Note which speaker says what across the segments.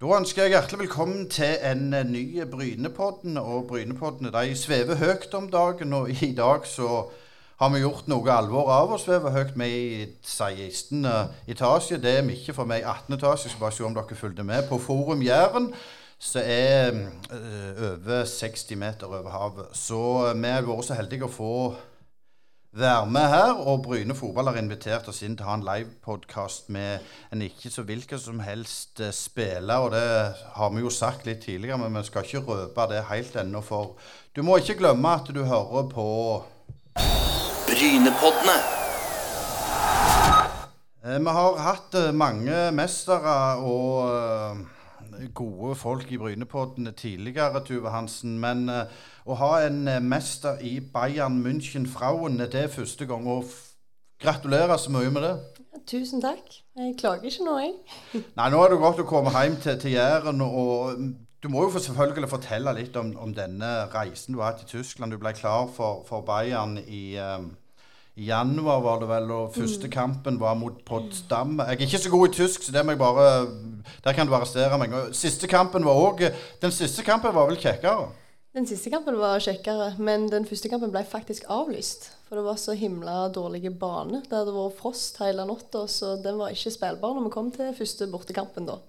Speaker 1: Da ønsker jeg hjertelig velkommen til en eh, ny Brynepodden. Og Brynepoddene de svever høyt om dagen, og i dag så har vi gjort noe alvor av å sveve høyt Vi i 16. etasje. Det er vi ikke for meg 18. etasje. Jeg skal bare se om dere fulgte med. På Forum Jæren så er øh, over 60 meter over havet. Så vi har vært så heldige å få være med her. Og Bryne fotball har invitert oss inn til å ha en livepodkast med en ikke så hvilken som helst eh, spiller. Og det har vi jo sagt litt tidligere, men vi skal ikke røpe det helt ennå. For du må ikke glemme at du hører på
Speaker 2: Brynepoddene.
Speaker 1: Eh, Vi har hatt eh, mange mestere og gode folk i Brynepoddene tidligere, Tuve Hansen. Men å ha en eh, mester i Bayern München Frauen, det er første gang. Og gratulerer så mye med det.
Speaker 3: Tusen takk. Jeg klager ikke nå, jeg.
Speaker 1: Nei, nå er det godt å komme hjem til, til Jæren. Og mm, du må jo selvfølgelig fortelle litt om, om denne reisen du har hatt i Tyskland. Du ble klar for, for Bayern i um, i januar var det vel, og første kampen var mot Potsdam. Jeg er ikke så god i tysk, så det må jeg bare Der kan du arrestere meg. Siste kampen var òg Den siste kampen var vel kjekkere?
Speaker 3: Den siste kampen var kjekkere, men den første kampen ble faktisk avlyst. For det var så himla dårlige bane. Det hadde vært frost hele natta, så den var ikke spillbar når vi kom til første bortekampen, da.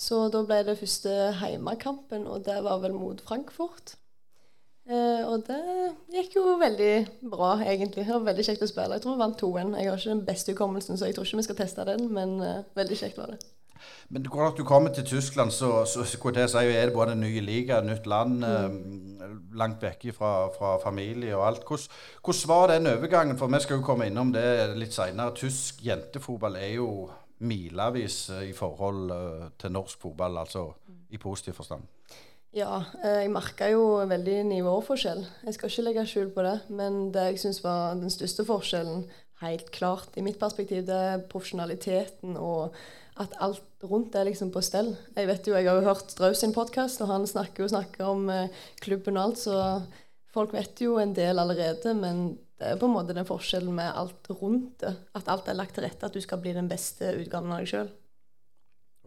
Speaker 3: Så da ble det første heimekampen, og det var vel mot Frankfurt. Eh, og det gikk jo veldig bra, egentlig. Det var veldig kjekt å spille. Jeg tror vi vant 2-1. Jeg har ikke den beste hukommelsen, så jeg tror ikke vi skal teste den, men eh, veldig kjekt var det.
Speaker 1: Men når du kommer til Tyskland, så, så så det si, er det både en ny liga, nytt land, eh, langt vekk fra, fra familie og alt. Hvordan, hvordan var den overgangen? For vi skal jo komme innom det litt seinere. Tysk jentefotball er jo milevis eh, i forhold eh, til norsk fotball, altså i positiv forstand.
Speaker 3: Ja, jeg merka jo veldig nivåforskjell. Jeg skal ikke legge skjul på det. Men det jeg syns var den største forskjellen, helt klart i mitt perspektiv, det er profesjonaliteten og at alt rundt er liksom på stell. Jeg vet jo, jeg har jo hørt Strauss sin podkast, og han snakker jo snakker om eh, klubben og alt, så folk vet jo en del allerede. Men det er på en måte den forskjellen med alt rundt det. At alt er lagt til rette, at du skal bli den beste utgaven av deg sjøl.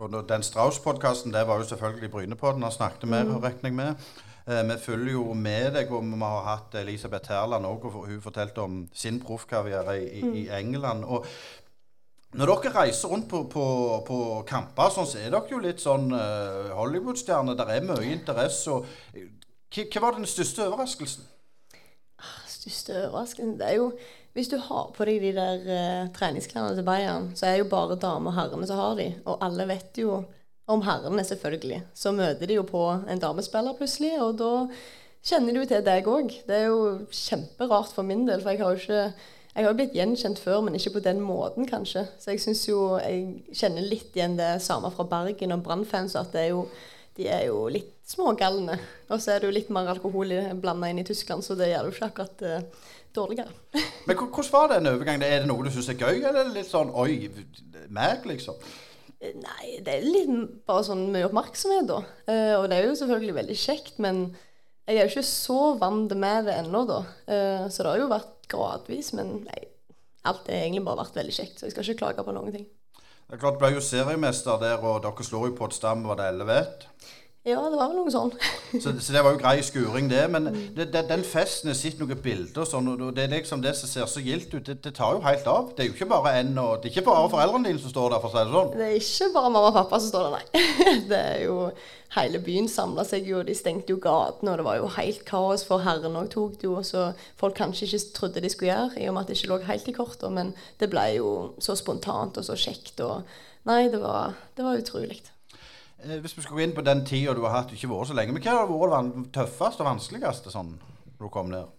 Speaker 1: Og den Strauss-podkasten, det var jo selvfølgelig Brynepodden han snakket med, regner jeg med. Eh, vi følger jo med deg, og vi har hatt Elisabeth Terland òg, og hun fortalte om sin proffkarriere i, mm. i England. Og når dere reiser rundt på, på, på kamper, sånn, så er dere jo litt sånn uh, Hollywood-stjerner. Der er mye interesse. Og, eh, hva, var den største overraskelsen?
Speaker 3: Største overraskelsen Det er jo Hvis du har på deg de der uh, treningsklærne til Bayern, så er jo bare damer og herrene som har de. Og alle vet jo om herrene, selvfølgelig. Så møter de jo på en damespiller plutselig, og da kjenner de jo til deg òg. Det er jo kjemperart for min del, for jeg har jo ikke jeg har jo blitt gjenkjent før, men ikke på den måten, kanskje. Så jeg syns jo jeg kjenner litt igjen det samme fra Bergen og Brann-fans, at det er jo, de er jo litt smågalne. Og så er det jo litt mer alkohol blanda inn i Tyskland, så det gjør det jo ikke akkurat uh, dårligere.
Speaker 1: Men hvordan var den overgangen? Er det noe du syns er gøy, eller er litt sånn oi, meg, liksom?
Speaker 3: Nei, det er litt bare sånn mye oppmerksomhet, da. Uh, og det er jo selvfølgelig veldig kjekt, men jeg er jo ikke så vant med det ennå, da. Uh, så det har jo vært gradvis, men nei, alt har egentlig bare vært veldig kjekt, så jeg skal ikke klage på noen ting.
Speaker 1: Det er klart, Du ble jo seriemester der, og dere slår jo Potsdam, var det 11-1?
Speaker 3: Ja, det var vel noe sånn.
Speaker 1: Så, så det var jo grei skuring, det. Men det, det, den festen, jeg sett noen bilder og sånn, og det er liksom det som ser så gildt ut, det, det tar jo helt av. Det er jo ikke bare en, og det er ikke bare foreldrene dine som står der, for å si det sånn.
Speaker 3: Det er ikke bare mamma og pappa som står der, nei. Det er jo Hele byen samla seg jo, de stengte jo gatene, og det var jo helt kaos, for herrene òg tok det jo, så folk kanskje ikke trodde de skulle gjøre, i og med at det ikke lå helt i kortene, men det ble jo så spontant og så kjekt, og Nei, det var, det var utrolig.
Speaker 1: Eh, Hvis vi skal gå inn på den tida du har hatt, ikke vært så lenge, men hva har vært det tøffeste og vanskeligste sånn, når du kom ned?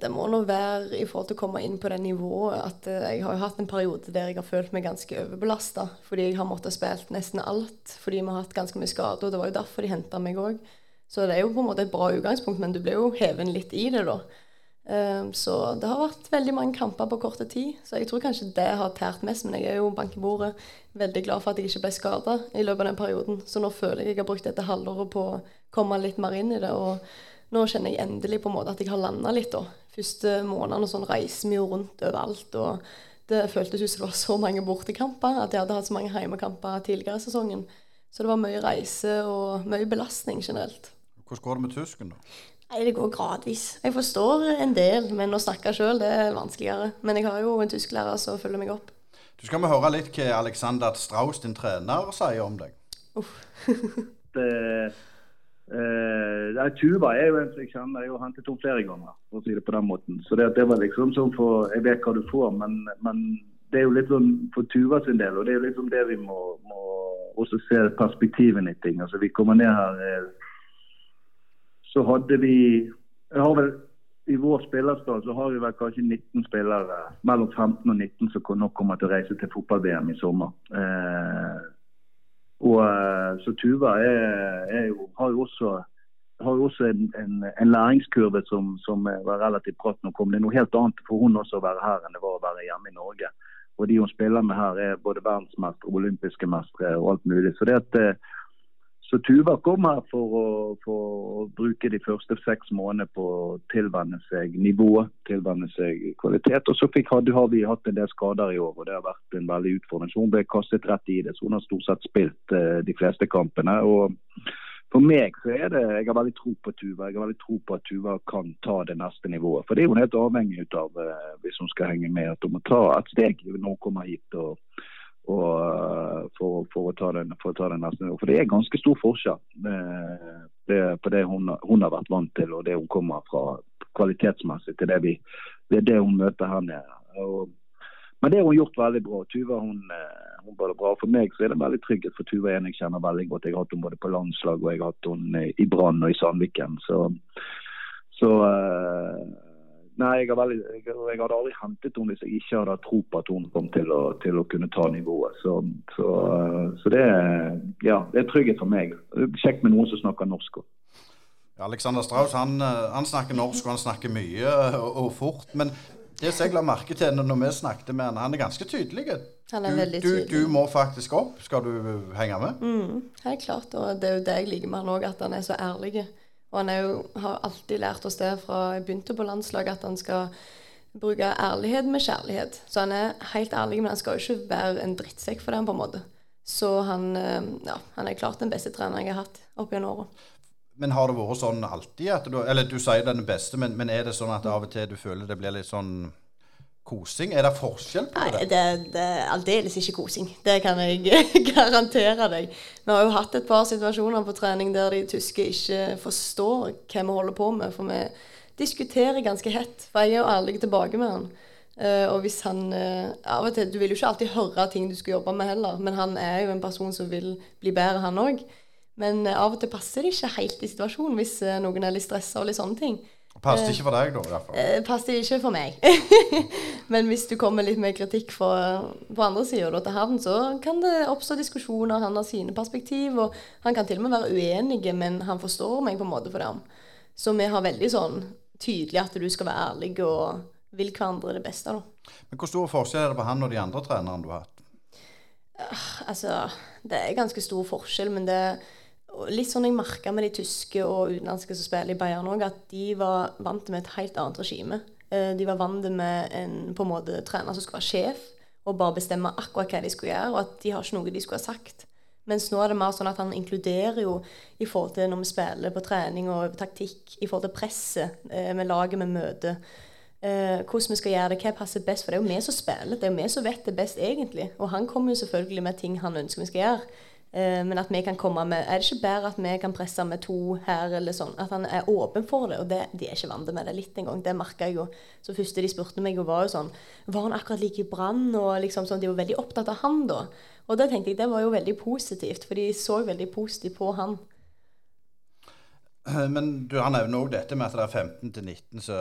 Speaker 3: Det må nå være i forhold til å komme inn på det nivået at eh, jeg har jo hatt en periode der jeg har følt meg ganske overbelasta. Fordi jeg har måttet spilt nesten alt. Fordi vi har hatt ganske mye skader. Og det var jo derfor de henta meg òg. Så det er jo på en måte et bra utgangspunkt, men du blir jo heven litt i det, da. Eh, Så det har vært veldig mange kamper på korte tid. Så jeg tror kanskje det har tært mest. Men jeg er jo bank i bordet veldig glad for at jeg ikke ble skada i løpet av den perioden. Så nå føler jeg jeg har brukt dette halvåret på å komme litt mer inn i det. og nå kjenner jeg endelig på en måte at jeg har landa litt. da. Første månedene sånn reiser vi jo rundt overalt. og Det føltes ut som det var så mange bortekamper. At jeg hadde hatt så mange heimekamper tidligere i sesongen. Så det var mye reise og mye belastning generelt.
Speaker 1: Hvordan går det med tysken, da?
Speaker 3: Nei, det går gradvis. Jeg forstår en del, men å snakke sjøl er vanskeligere. Men jeg har jo en tysklærer som følger meg opp.
Speaker 1: Du skal vi høre litt hva Alexander Strauss, din trener, sier om deg.
Speaker 3: Uff.
Speaker 2: det, eh, Tuva er jo en som jeg kjenner. Jeg har hentet henne flere ganger, for å si det på den måten. Så det, det var liksom sånn for Jeg vet hva du får, men, men det er jo litt sånn for Tuva sin del, og det er jo liksom det vi må, må også se perspektivene i ting. Altså Vi kommer ned her eh, Så hadde vi jeg har vel i vår spillerstall så har vi vel kanskje 19 spillere mellom 15 og 19 som nok kommer til å reise til fotball-VM i sommer. Eh, og eh, Så Tuva er, er jo, har jo også, har jo også en, en, en, læringskurve som, som var relativt bratt når hun kom. Det er noe helt annet for hun også å være her enn det var å være hjemme i Norge. Og de hun spiller med her, er både verdensmestere, olympiske mestere og alt mulig. Så det at eh, så Tuva kom her for å, for å, bruke de første seks månedene på å tilvenne seg nivå, tilvenne seg kvalitet. Og så fikk, hadde, har vi hatt en del skader i år, og det har vært en veldig utfordring. Så hun ble kastet rett i det. Så hun har stort sett spilt eh, de fleste kampene. og for meg så er det, Jeg har veldig tro på Tuva. Jeg har veldig tro på at Tuva kan ta det neste nivået. For det er hun helt avhengig av uh, hvis hun skal henge med. At hun må ta et steg når hun kommer hit. og og, eh, for, for, å ta den, for å ta den neste. For det er ganske stor forskjell det, på det hun, hun, har vært vant til og det hun kommer fra kvalitetsmessig til det, vi, det, det hun møter her nede. Og, men det har hun gjort veldig bra. Tuva hun, eh, hun var bra. For meg så er det veldig trygghet, for Tuva er en jeg kjenner veldig godt. Jeg har hatt henne både på landslag og jeg har hatt henne i Brann og i Sandviken. Så, så Nei, jeg, veldig, jeg, jeg, hadde aldri hentet henne hvis jeg ikke hadde tro på at hun kom til å, til å kunne ta nivået. Så, så, så det, ja, det, er trygghet for meg. Kjekt med noen som snakker norsk òg.
Speaker 1: Alexander Strauss han, han, snakker norsk og han snakker mye og, og fort. Men det som jeg la merke til når vi snakket med han, han er ganske tydelig.
Speaker 3: Han er veldig
Speaker 1: tydelig. Du, du, må faktisk opp. Skal du henge med?
Speaker 3: Mm, helt klart. Og det er jo det jeg liker med han òg, at han er så ærlig. Og han jo, har alltid lært oss det fra jeg begynte på landslaget, at han skal bruke ærlighet med kjærlighet. Så han er helt ærlig, men han skal jo ikke være en drittsekk for den, på en måte. Så han, eh, ja, han er klart den beste treneren jeg har hatt opp gjennom åra.
Speaker 1: Men har det vært sånn alltid? du, Eller du sier den beste, men, men er det sånn at av og til du føler det blir litt sånn kosing? Er det forskjell på
Speaker 3: det? Nei, det, det er aldeles ikke kosing. Det kan jeg garantere deg. Vi har jo hatt et par situasjoner på trening der de tyske ikke forstår hva vi holder på med. For vi diskuterer ganske hett. For jeg er jo ærlig tilbake med han. Uh, og hvis han uh, av og til, Du vil jo ikke alltid høre ting du skal jobbe med heller, men han er jo en person som vil bli bedre, han òg. Men uh, av og til passer det ikke helt i situasjonen hvis noen er litt stressa og litt sånne ting.
Speaker 1: Passet ikke for deg, da? fall. Eh,
Speaker 3: passet ikke for meg. Men hvis du kommer litt med kritikk for, på andre sida til havn, så kan det oppstå diskusjoner. Han har sine perspektiv, og han kan til og med være uenig, men han forstår meg på en måte for det. Så vi har veldig sånn tydelig at du skal være ærlig og vil hverandre det beste. da.
Speaker 1: Men Hvor stor forskjell er det på han og de andre trenerne du har hatt?
Speaker 3: Uh, altså, det er ganske stor forskjell, men det er litt sånn jeg merka med de tyske og utenlandske som spiller i Bayern òg, at de var vant med et helt annet regime. Eh, de var vant med en på en måte trener som skulle være sjef og bare bestemme akkurat hva de skulle gjøre, og at de har ikke noe de skulle ha sagt. Mens nå er det mer sånn at han inkluderer jo i forhold til når vi spiller på trening og taktikk, i forhold til presset eh, med laget vi møter. Eh, hvordan vi skal gjøre det, hva passer best. For det er jo vi som spiller, det er jo vi som vet det best, egentlig. Og han kommer jo selvfølgelig med ting han ønsker vi skal gjøre. Eh, men at vi kan komme med Er det ikke bedre at vi kan presse med to her, eller sånn? At han er åpen for det. Og det, de er ikke vant med det litt engang. Det merka jeg jo. Så første de spurte meg, var jo sånn Var han akkurat like i Brann? Og liksom sånn, De var veldig opptatt av han da. Og det tenkte jeg det var jo veldig positivt, for de så veldig positivt på han.
Speaker 1: Men du, Han nevner òg dette med at det er 15-19 så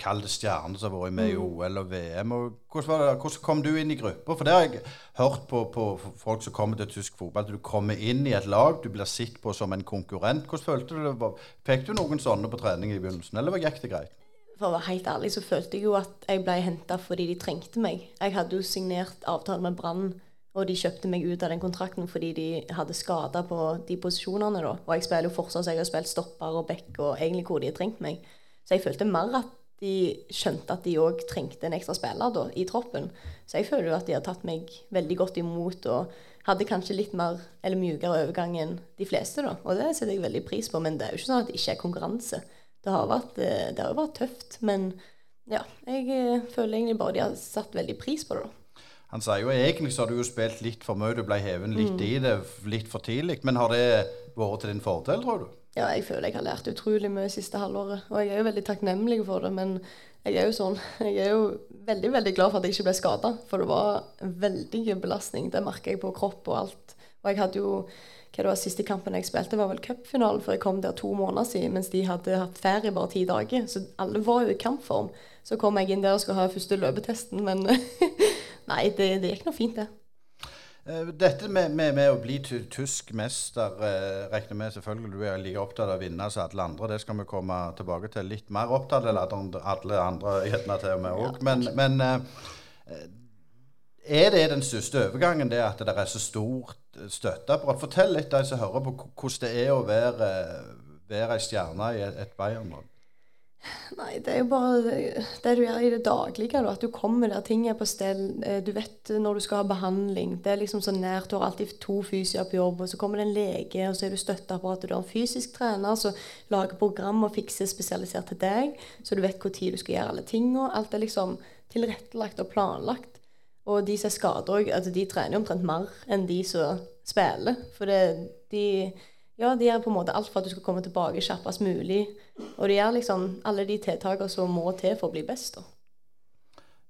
Speaker 1: kalde stjerner som har vært med i mm. OL og VM. Og hvordan, hvordan, kom du inn i gruppa? For det har jeg hørt på, på, folk som kommer til tysk fotball. At Du kommer inn i et lag, du blir sett på som en konkurrent. Hvordan følte du det? Fikk du noen sånne på trening i begynnelsen, eller gikk det greit?
Speaker 3: For å være helt ærlig så følte jeg jo at jeg ble henta fordi de trengte meg. Jeg hadde jo signert avtale med Brann og de kjøpte meg ut av den kontrakten fordi de hadde skader på de posisjonene. da. Og jeg spiller jo fortsatt, så jeg har spilt stopper og back og egentlig hvor de har trengt meg. Så jeg følte mer at de skjønte at de òg trengte en ekstra spiller da, i troppen. Så jeg føler jo at de har tatt meg veldig godt imot og hadde kanskje litt mer eller mjukere overgang enn de fleste, da. Og det setter jeg veldig pris på. Men det er jo ikke sånn at det ikke er konkurranse. Det har, vært, eh, det har jo vært tøft. Men ja, jeg eh, føler egentlig bare de har satt veldig pris på det, da.
Speaker 1: Han sier jo egentlig så har du jo spilt litt for mye, du ble hevet litt
Speaker 3: Mm.
Speaker 1: i det litt for tidlig. Men har det vært til din fordel, tror du?
Speaker 3: Ja, jeg føler jeg har lært utrolig mye siste halvåret. Og jeg er jo veldig takknemlig for det, men jeg er jo sånn Jeg er jo veldig, veldig glad for at jeg ikke ble skada. For det var en veldig belastning. Det merker jeg på kropp og alt. Og jeg hadde jo hva det var Siste kampen jeg spilte, var vel cupfinalen, for jeg kom der to måneder siden, mens de hadde hatt ferie bare ti dager. Så alle var jo i kampform. Så kom jeg inn der og skulle ha første løpetesten, men Nei, det, det gikk nå fint, det.
Speaker 1: Eh, Dette med, med, med å bli tysk mester, eh, regner med selvfølgelig du er like opptatt av å vinne som alle andre. Det skal vi komme tilbake til. Litt mer opptatt enn alle andre gjerne til og med òg. Men, men eh, er det den største overgangen, det at det er så stort støtteapparat? Fortell litt de som hører på, hvordan det er å være, være ei stjerne i et, et Bayern-lag.
Speaker 3: Nei, det er jo bare det, du gjør i det daglige. Da. At du kommer der, ting er på stell. eh, Du vet når du skal ha behandling. Det er liksom så nært. Du har alltid to fysioer på jobb, og så kommer det en lege, og så er du støtteapparat. Du har en fysisk trener som lager program og fikser spesialisert til deg, så du vet hvor tid du skal gjøre alle tingene. Alt er liksom tilrettelagt og planlagt. Og de som er skada òg, altså de trener omtrent mer enn de som spiller. For det, de ja, de gjør på en måte alt for at du skal komme tilbake kjappest mulig. Og de gjør liksom alle de tiltakene som må til for å bli best. da.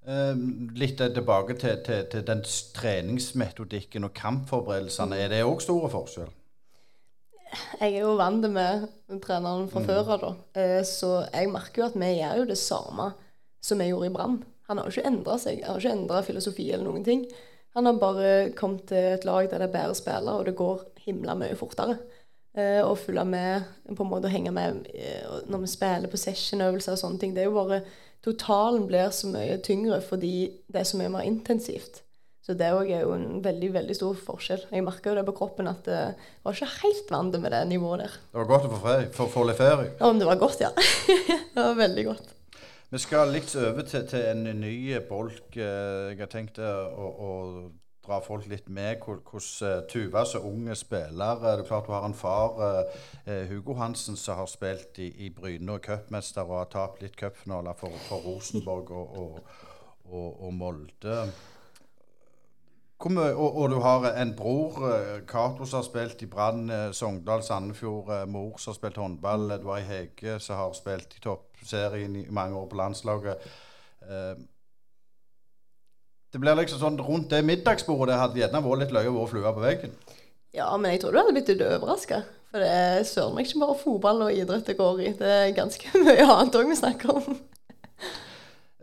Speaker 1: Eh, litt tilbake til, til, til den treningsmetodikken og kampforberedelsene. Er det òg store forskjell?
Speaker 3: Jeg er jo vant med treneren fra før av, da. Eh, Så jeg merker jo at vi gjør jo det samme som vi gjorde i Brann. Han har jo ikke endra seg. Han har ikke endra filosofi eller noen ting. Han har bare kommet til et lag der det er bedre spillere, og det går himla mye fortere. Eh, Å følge med, på en måte å henge med eh, når vi spiller på sessionøvelser og sånne ting. Det er jo bare Totalen blir så mye tyngre fordi det er så mye mer intensivt. Så det òg er jo en veldig veldig stor forskjell. Jeg merker jo det på kroppen at eh, jeg var ikke helt vant med det nivået der.
Speaker 1: Det var godt å få ferie, få litt ferie.
Speaker 3: Ja, men det var godt, ja. det var veldig godt.
Speaker 1: Vi skal litt over til, til en ny bolk. Eh, Jeg har tenkt eh, å, å dra folk litt med hvordan eh, Tuva som unge spiller Det er klart du har en far, Hugo Hansen, som har spilt i, i Bryne og cupmester og har tapt litt cupfinaler for, for Rosenborg og, og, og, og Molde. Og, og du har en bror, Cato, som har spilt i Brann, Sogndal, Sandefjord. Mor som har spilt håndball. Du Hege som har spilt i toppserien i mange år på landslaget. Eh, Det blir liksom sånn rundt det middagsbordet det hadde gjerne vært litt løye å være flue på veggen.
Speaker 3: Ja, men jeg tror du hadde blitt litt overraska. For det er søren meg ikke bare fotball og idrett det går i. Det er ganske mye annet òg vi snakker om.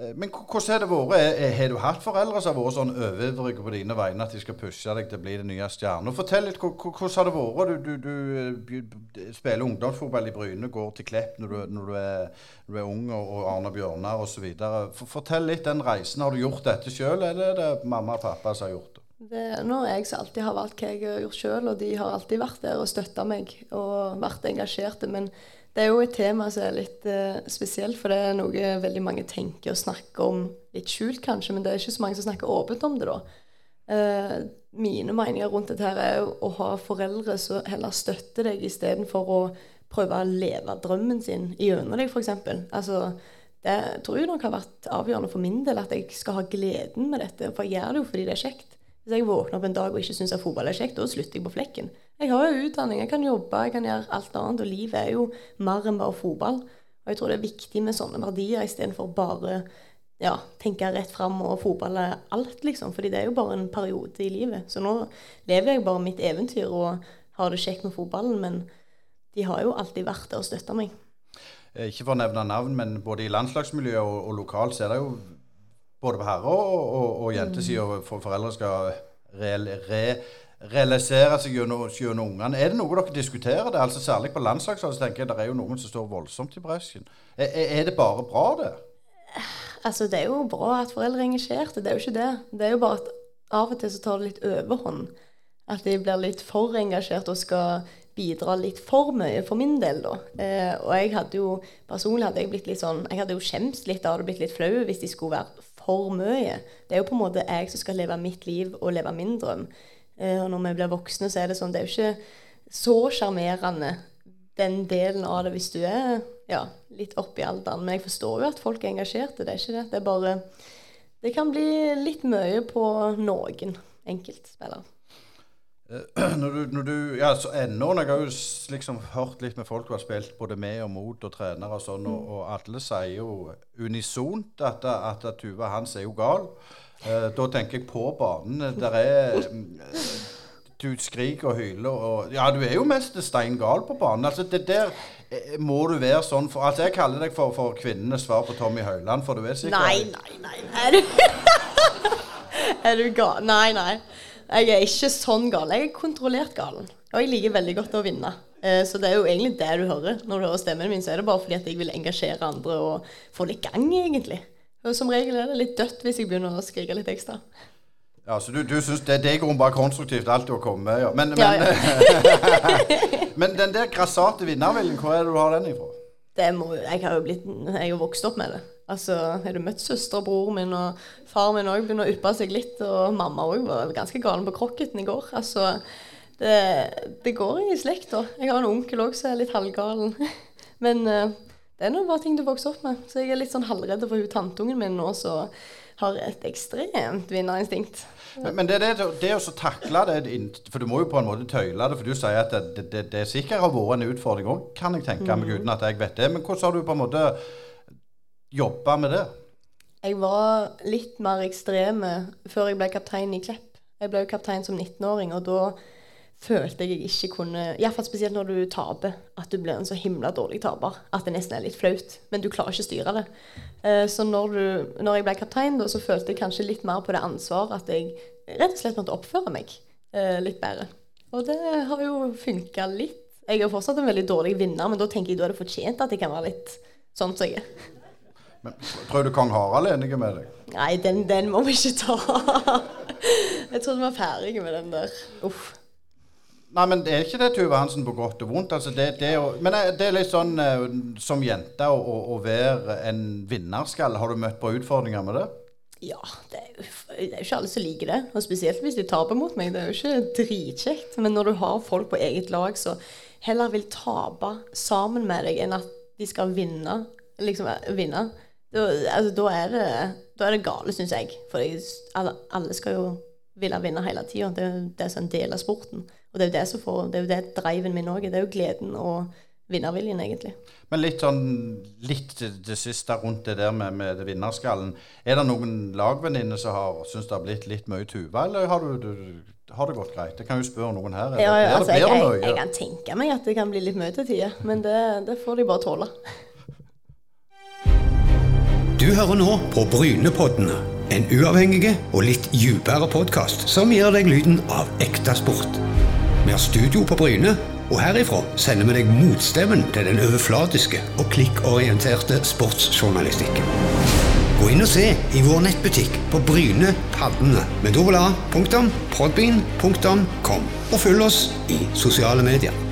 Speaker 1: Eh, Men hvordan har det vært? Har du hatt foreldre som har vært sånn overivrige på dine vegne at de skal pushe deg til å bli den nye stjernen? Fortell litt, hvor- hvor- hvordan har det vært? Du, du, du eh, spiller ungdomsfotball i Bryne, går til Klepp når du, når du, er, er ung, og Arne Bjørnar osv. Fortell litt den reisen. Har du gjort dette sjøl, eller er det mamma og pappa som har gjort det?
Speaker 3: Det er nå jeg som alltid har valgt hva jeg har gjort sjøl, og de har alltid vært der og støtta meg og vært engasjerte. Men det er jo et tema som er litt eh, spesielt, for det er noe veldig mange tenker og snakker om litt skjult, kanskje, men det er ikke så mange som snakker åpent om det, da. Eh, mine meninger rundt dette her er jo å ha foreldre som heller støtter deg istedenfor å prøve å leve drømmen sin gjennom deg, f.eks. Altså, det tror jeg nok har vært avgjørende for min del at jeg skal ha gleden med dette. For jeg gjør det jo fordi det er kjekt. Hvis jeg våkner opp en dag og ikke syns at fotball er kjekt, da slutter jeg på flekken. Jeg har jo utdanning, jeg kan jobbe, jeg kan gjøre alt annet. Og livet er jo mer enn bare fotball. Og jeg tror det er viktig med sånne verdier istedenfor bare ja, tenke rett fram og fotball er alt, liksom. Fordi det er jo bare en periode i livet. Så nå lever jeg bare mitt eventyr og har det kjekt med fotballen. Men de har jo alltid vært der og støtta meg.
Speaker 1: Eh, Ikke for å nevne navn, men både i landslagsmiljøet og, og lokalt så er det jo både på herre- og, og, og jentesida for foreldre skal re, re, realisere seg gjennom, ungene. Er det noe dere diskuterer det? Altså Særlig på landslagshold så tenker jeg det er jo noen som står voldsomt i bresjen. Er, er det bare bra, det?
Speaker 3: Altså, det er jo bra at foreldre er engasjerte, det er jo ikke det. Det er jo bare at av og til så tar det litt overhånd. At de blir litt for engasjert og skal bidra litt for mye, for min del, da. Eh, og jeg hadde jo, personlig hadde jeg blitt litt sånn, jeg hadde jo skjemst litt av det, blitt litt flau hvis de skulle være for mye. Det er jo på en måte jeg som skal leve mitt liv og leve min drøm. Eh, og når vi blir voksne, så er det sånn Det er jo ikke så sjarmerende, den delen av det, hvis du er ja, litt oppe i alderen. Men jeg forstår jo at folk er engasjerte. Det er ikke det. Det er bare Det kan bli litt mye på noen enkeltspillere.
Speaker 1: Når du, når du ja, så ennå, Jeg har jo liksom hørt litt med folk du har spilt både med og mot og trenere og sånn, og, og alle sier jo unisont at, at, Tuva Hans er jo gal. Eh, da tenker jeg på banen. Der er mm, Du skriker og hyler og Ja, du er jo mest stein gal på banen. Altså, det der eh, må du være sånn for Altså, jeg kaller deg for, for kvinnenes svar på Tommy Høiland, for du er sikkert
Speaker 3: Nei, nei, nei. Er du, er du gal? Nei, nei. Jeg er ikke sånn gal. Jeg er kontrollert galen. Og jeg liker veldig godt å vinne. Eh, Så det er jo egentlig det du hører. Når du hører stemmen min, så er det bare fordi at jeg vil engasjere andre og få litt gang, egentlig. Og som regel er det litt dødt hvis jeg begynner å skrike litt ekstra.
Speaker 1: Ja, så du, du syns det, det går bare konstruktivt alt å komme? Ja. Men,
Speaker 3: Ja,
Speaker 1: ja. men den der grassate vinnerviljen, hvor er det du har den ifra?
Speaker 3: Det må, jeg har jo blitt, jeg har vokst opp med det. Altså, Har du møtt søster og bror min, og far min òg begynner å yppe seg litt, og mamma òg var ganske galen på krokketen i går. Altså, det, det går i slekta. Jeg har en onkel òg som er litt halvgalen. Men eh, det er nå bare ting du vokser opp med. Så jeg er litt sånn halvredd for hun tanteungen min nå som har et ekstremt vinnerinstinkt.
Speaker 1: Men, men det, det, det å takle det For du må jo på en måte tøyle det, for du sier at det, det, sikkert har vært en utfordring òg, kan jeg tenke meg, uten at jeg vet det. Men hvordan har du på en måte jobba med det?
Speaker 3: Jeg var litt mer ekstreme før jeg ble kaptein i Klepp. Jeg ble jo kaptein som 19-åring, og da følte jeg jeg ikke kunne Iallfall spesielt når du taper, at du blir en så himla dårlig taper at det nesten er litt flaut. Men du klarer ikke å styre det. Eh, Så når, du, når jeg ble kaptein, da, så følte jeg kanskje litt mer på det ansvaret at jeg rett og slett måtte oppføre meg eh, litt bedre. Og det har jo funka litt. Jeg er fortsatt en veldig dårlig vinner, men da tenker jeg da er det fortjent at jeg kan være litt sånn som jeg er.
Speaker 1: Men, tror du kong Harald er enig med deg?
Speaker 3: Nei, den, den må vi ikke ta. Jeg trodde vi var ferdige med den der. Uff.
Speaker 1: Nei, men det er ikke det Tuve Hansen på godt og vondt. Altså, det, det er men eh, det er litt sånn eh, som jente å, å, å være en vinnerskalle. Har du møtt på utfordringer med det?
Speaker 3: Ja, det er, jo, det er jo ikke alle som liker det. Og spesielt hvis de taper mot meg. Det er jo ikke dritkjekt. Men når du har folk på eget lag som heller vil tape sammen med deg enn at de skal vinne, liksom eh, vinne, da, altså, da, er, det, da er det gale, syns jeg. For jeg, alle, alle skal jo ville vinne hele tida. Det er jo det som er en del av sporten. Og det er jo det som får, det er jo det driven min òg er. Det er jo gleden og vinnerviljen, egentlig.
Speaker 1: Men litt sånn litt det, siste rundt det der med, med vinnerskallen. Er det noen lagvenninner som har syns det har blitt litt mye Tuva, eller har, du, du, har det gått greit? Det kan jo spørre noen her.
Speaker 3: Ja, ja, altså, jeg, jeg, jeg kan tenke meg at det kan bli litt mye til tider, men det, det får de bare tåle.
Speaker 4: Du hører nå på Brynepoddene, en uavhengig og litt dypere podkast som gir deg lyden av ekte sport. Vi har studio på Bryne, og herifra sender vi deg motstemmen til den overflatiske og klikkorienterte sportsjournalistikken. Gå inn og se i vår nettbutikk på Bryne Paddene med dobbel a, punktum, og følg oss i sosiale medier.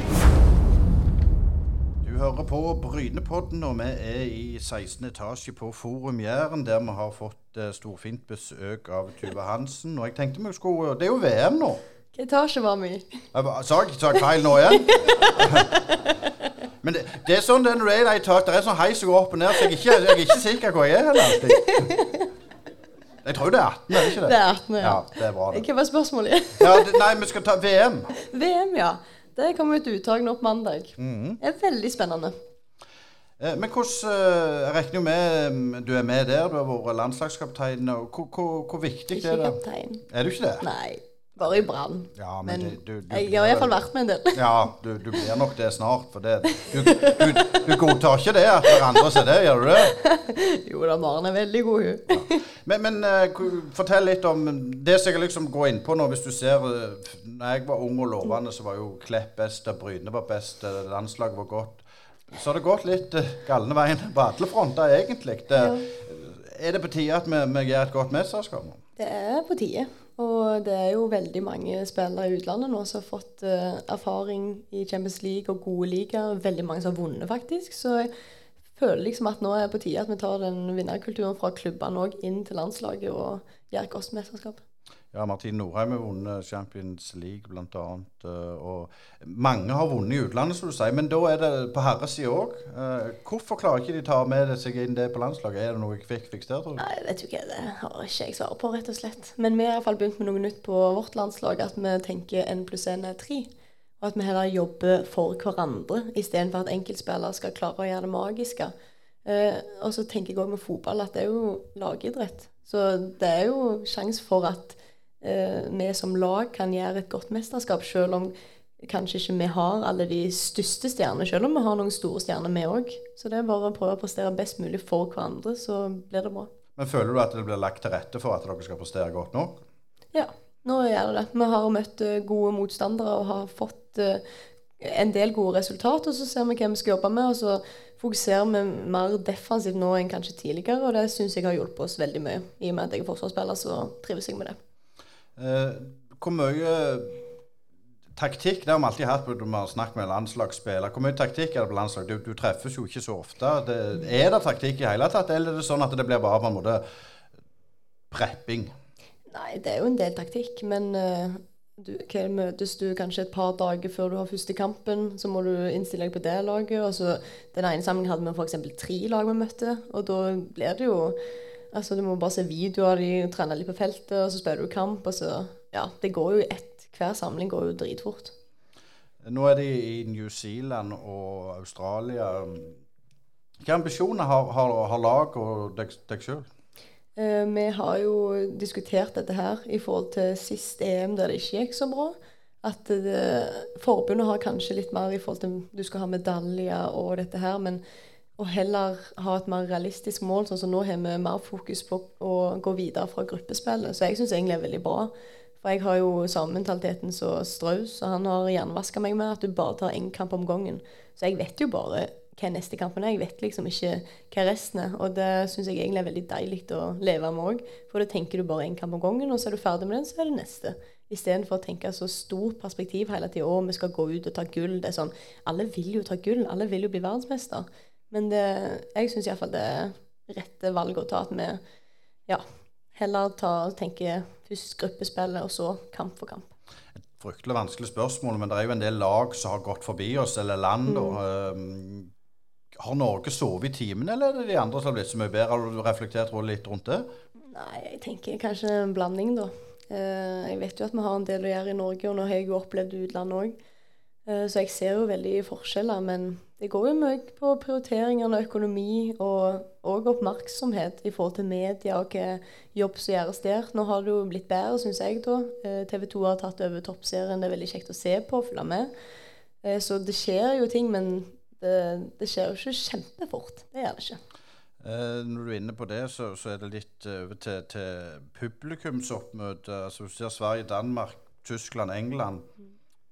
Speaker 1: Hører på Brynepodden, og vi er i 16. etasje på Forum Jæren, der vi har fått eh, storfint besøk av Tuva Hansen. Og jeg tenkte vi skulle Det er jo VM nå.
Speaker 3: Hvilken etasje var vi i?
Speaker 1: Sa jeg feil nå igjen? Men det, det er sånn den er tar det er i de. Det er sånn heis som går opp og ned, så jeg er ikke, jeg er ikke sikker hvor jeg er heller alltid. Jeg tror det er 18, er det ikke det?
Speaker 3: Det er 18, ja.
Speaker 1: Ja, det er bra, det.
Speaker 3: Hva var spørsmålet?
Speaker 1: Ja, det, nei, vi skal ta VM.
Speaker 3: VM, ja. Det kommer ut uttak nå på mandag.
Speaker 1: Mm.
Speaker 3: Det er veldig spennende.
Speaker 1: Eh, Men hvordan eh, Jeg regner jo med mm, du er med der. Du har vært landslagskaptein. og Hvor, hvor, hvor viktig
Speaker 3: Ikke
Speaker 1: er det?
Speaker 3: kaptein.
Speaker 1: Er du ikke det?
Speaker 3: Nei, bare i Brann.
Speaker 1: Ja, men
Speaker 3: Men
Speaker 1: du, du- du-
Speaker 3: jeg har iallfall vært med en del.
Speaker 1: Ja, du, du blir nok det snart. For det, du, du, du godtar ikke det at det er andre som er det, gjør du det?
Speaker 3: Jo da, Maren er veldig god, hun.
Speaker 1: Men, men uh, fortell litt om det som jeg liksom går inn på nå. Hvis du ser eh, Når jeg var ung og lovende, så var jo Klepp best, Bryne var best, landslaget var godt. Så har det gått litt uh, galne veien på alle fronter, egentlig. Det, Er det på tide at vi, vi gjør et godt mesterskap?
Speaker 3: Det er på tide. Og det er jo veldig mange spillere i utlandet nå som har fått eh, erfaring i Champions League og gode ligaer. Veldig mange som har vunnet, faktisk. Så jeg føler liksom at nå er det på tide at vi tar den vinnerkulturen fra klubbene òg inn til landslaget og gjør et godt mesterskap.
Speaker 1: Ja, Martin Norheim har vunnet Champions League bl.a. Og mange har vunnet i utlandet, som du sier. Men da er det på herresida òg. Hvorfor klarer ikke de ta med seg inn det på landslaget? Er det noe quick fix der, tror
Speaker 3: du? Nei, vet du ikke. Det har ikke jeg svar på, rett og slett. Men vi har iallfall begynt med noe nytt på vårt landslag. At vi tenker én pluss én er tre. Og at vi heller jobber for hverandre, istedenfor at enkeltspillere skal klare å gjøre det magiske. Eh, og så tenker jeg òg med fotball at det er jo lagidrett. Så det er jo sjanse for at eh, vi som lag kan gjøre et godt mesterskap, selv om kanskje ikke vi har alle de største stjernene, selv om vi har noen store stjerner, vi òg. Så det er bare å prøve å prestere best mulig for hverandre, så blir det bra.
Speaker 1: Men føler du at det blir lagt til rette for at dere skal prestere godt nok?
Speaker 3: Ja, nå gjør det det. Vi har møtt eh, gode motstandere og har fått uh, en del gode resultater, så ser vi hva vi skal jobbe med. og så fokuserer vi mer defensivt nå enn kanskje tidligere, og det syns jeg har hjulpet oss veldig mye. I og med at jeg er forsvarsspiller, så trives jeg med det.
Speaker 1: Eh, hvor mye taktikk Det har vi alltid hatt når vi har snakket med landslagsspillere. Hvor mye taktikk er det på landslag? Du, du treffes jo ikke så ofte. Det, er det taktikk i hele tatt, eller er det sånn at det blir bare på en måte prepping?
Speaker 3: Nei, det er jo en del taktikk, men uh, du, okay, møtes du kanskje et par dager før du har første kampen, så må du innstille deg på det laget. Og så Den ene sammenhengen hadde vi f.eks. tre lag vi møtte, og da blir det jo Altså, Du må bare se videoer av de trene litt på feltet, og så spiller du kamp. og så, ja, Det går jo ett Hver samling går jo dritfort.
Speaker 1: Nå er de i New Zealand og Australia. Hvilke ambisjoner har, har, har lag og deg sjøl?
Speaker 3: Eh, vi har jo diskutert dette her i forhold til sist EM der det ikke gikk så bra. At det, forbundet har kanskje litt mer i forhold til du skal ha medaljer og dette her, men å heller ha et mer realistisk mål. sånn som Nå har vi mer fokus på å gå videre fra gruppespillet. Så jeg syns egentlig er veldig bra. For jeg har jo samme mentaliteten som Straus, og han har jernvaska meg med at du bare tar én kamp om gangen. Så jeg vet jo bare hva neste kampen er. Jeg vet liksom ikke hva resten er. Og det syns jeg egentlig er veldig deilig å leve med òg. For da tenker du bare én kamp om gangen, og så er du ferdig med den, så er det neste. Istedenfor å tenke så stort perspektiv hele tida. Å, vi skal gå ut og ta gull. Det er sånn Alle vil jo ta gull. Alle vil jo bli verdensmester. Men det, jeg syns iallfall det er rette valget å ta. At vi ja, heller tenker først gruppespillet, og så kamp for kamp Et
Speaker 1: fryktelig vanskelig spørsmål, men det er jo en del lag som har gått forbi oss, eller land. Mm. Og, har Norge sovet i timen, eller er det de andre som har blitt så mye bedre? Har du reflektert litt rundt det?
Speaker 3: Nei, jeg tenker kanskje en blanding, da. Eh, jeg vet jo at vi har en del å gjøre i Norge, og nå har jeg jo opplevd utlandet òg. Eh, så jeg ser jo veldig forskjeller. Men det går jo mye på prioriteringene og økonomi, og òg oppmerksomhet i forhold til media og hva jobb som gjøres der. Nå har det jo blitt bedre, syns jeg, da. Eh, TV 2 har tatt over toppserien. Det er veldig kjekt å se på og følge med. Så det skjer jo ting, men det, det skjer jo ikke kjempefort. Det gjør det ikke.
Speaker 1: Eh, når du er inne på det, så, så er det litt over til, til publikumsoppmøte. Altså, du ser Sverige, Danmark, Tyskland, England. Mm.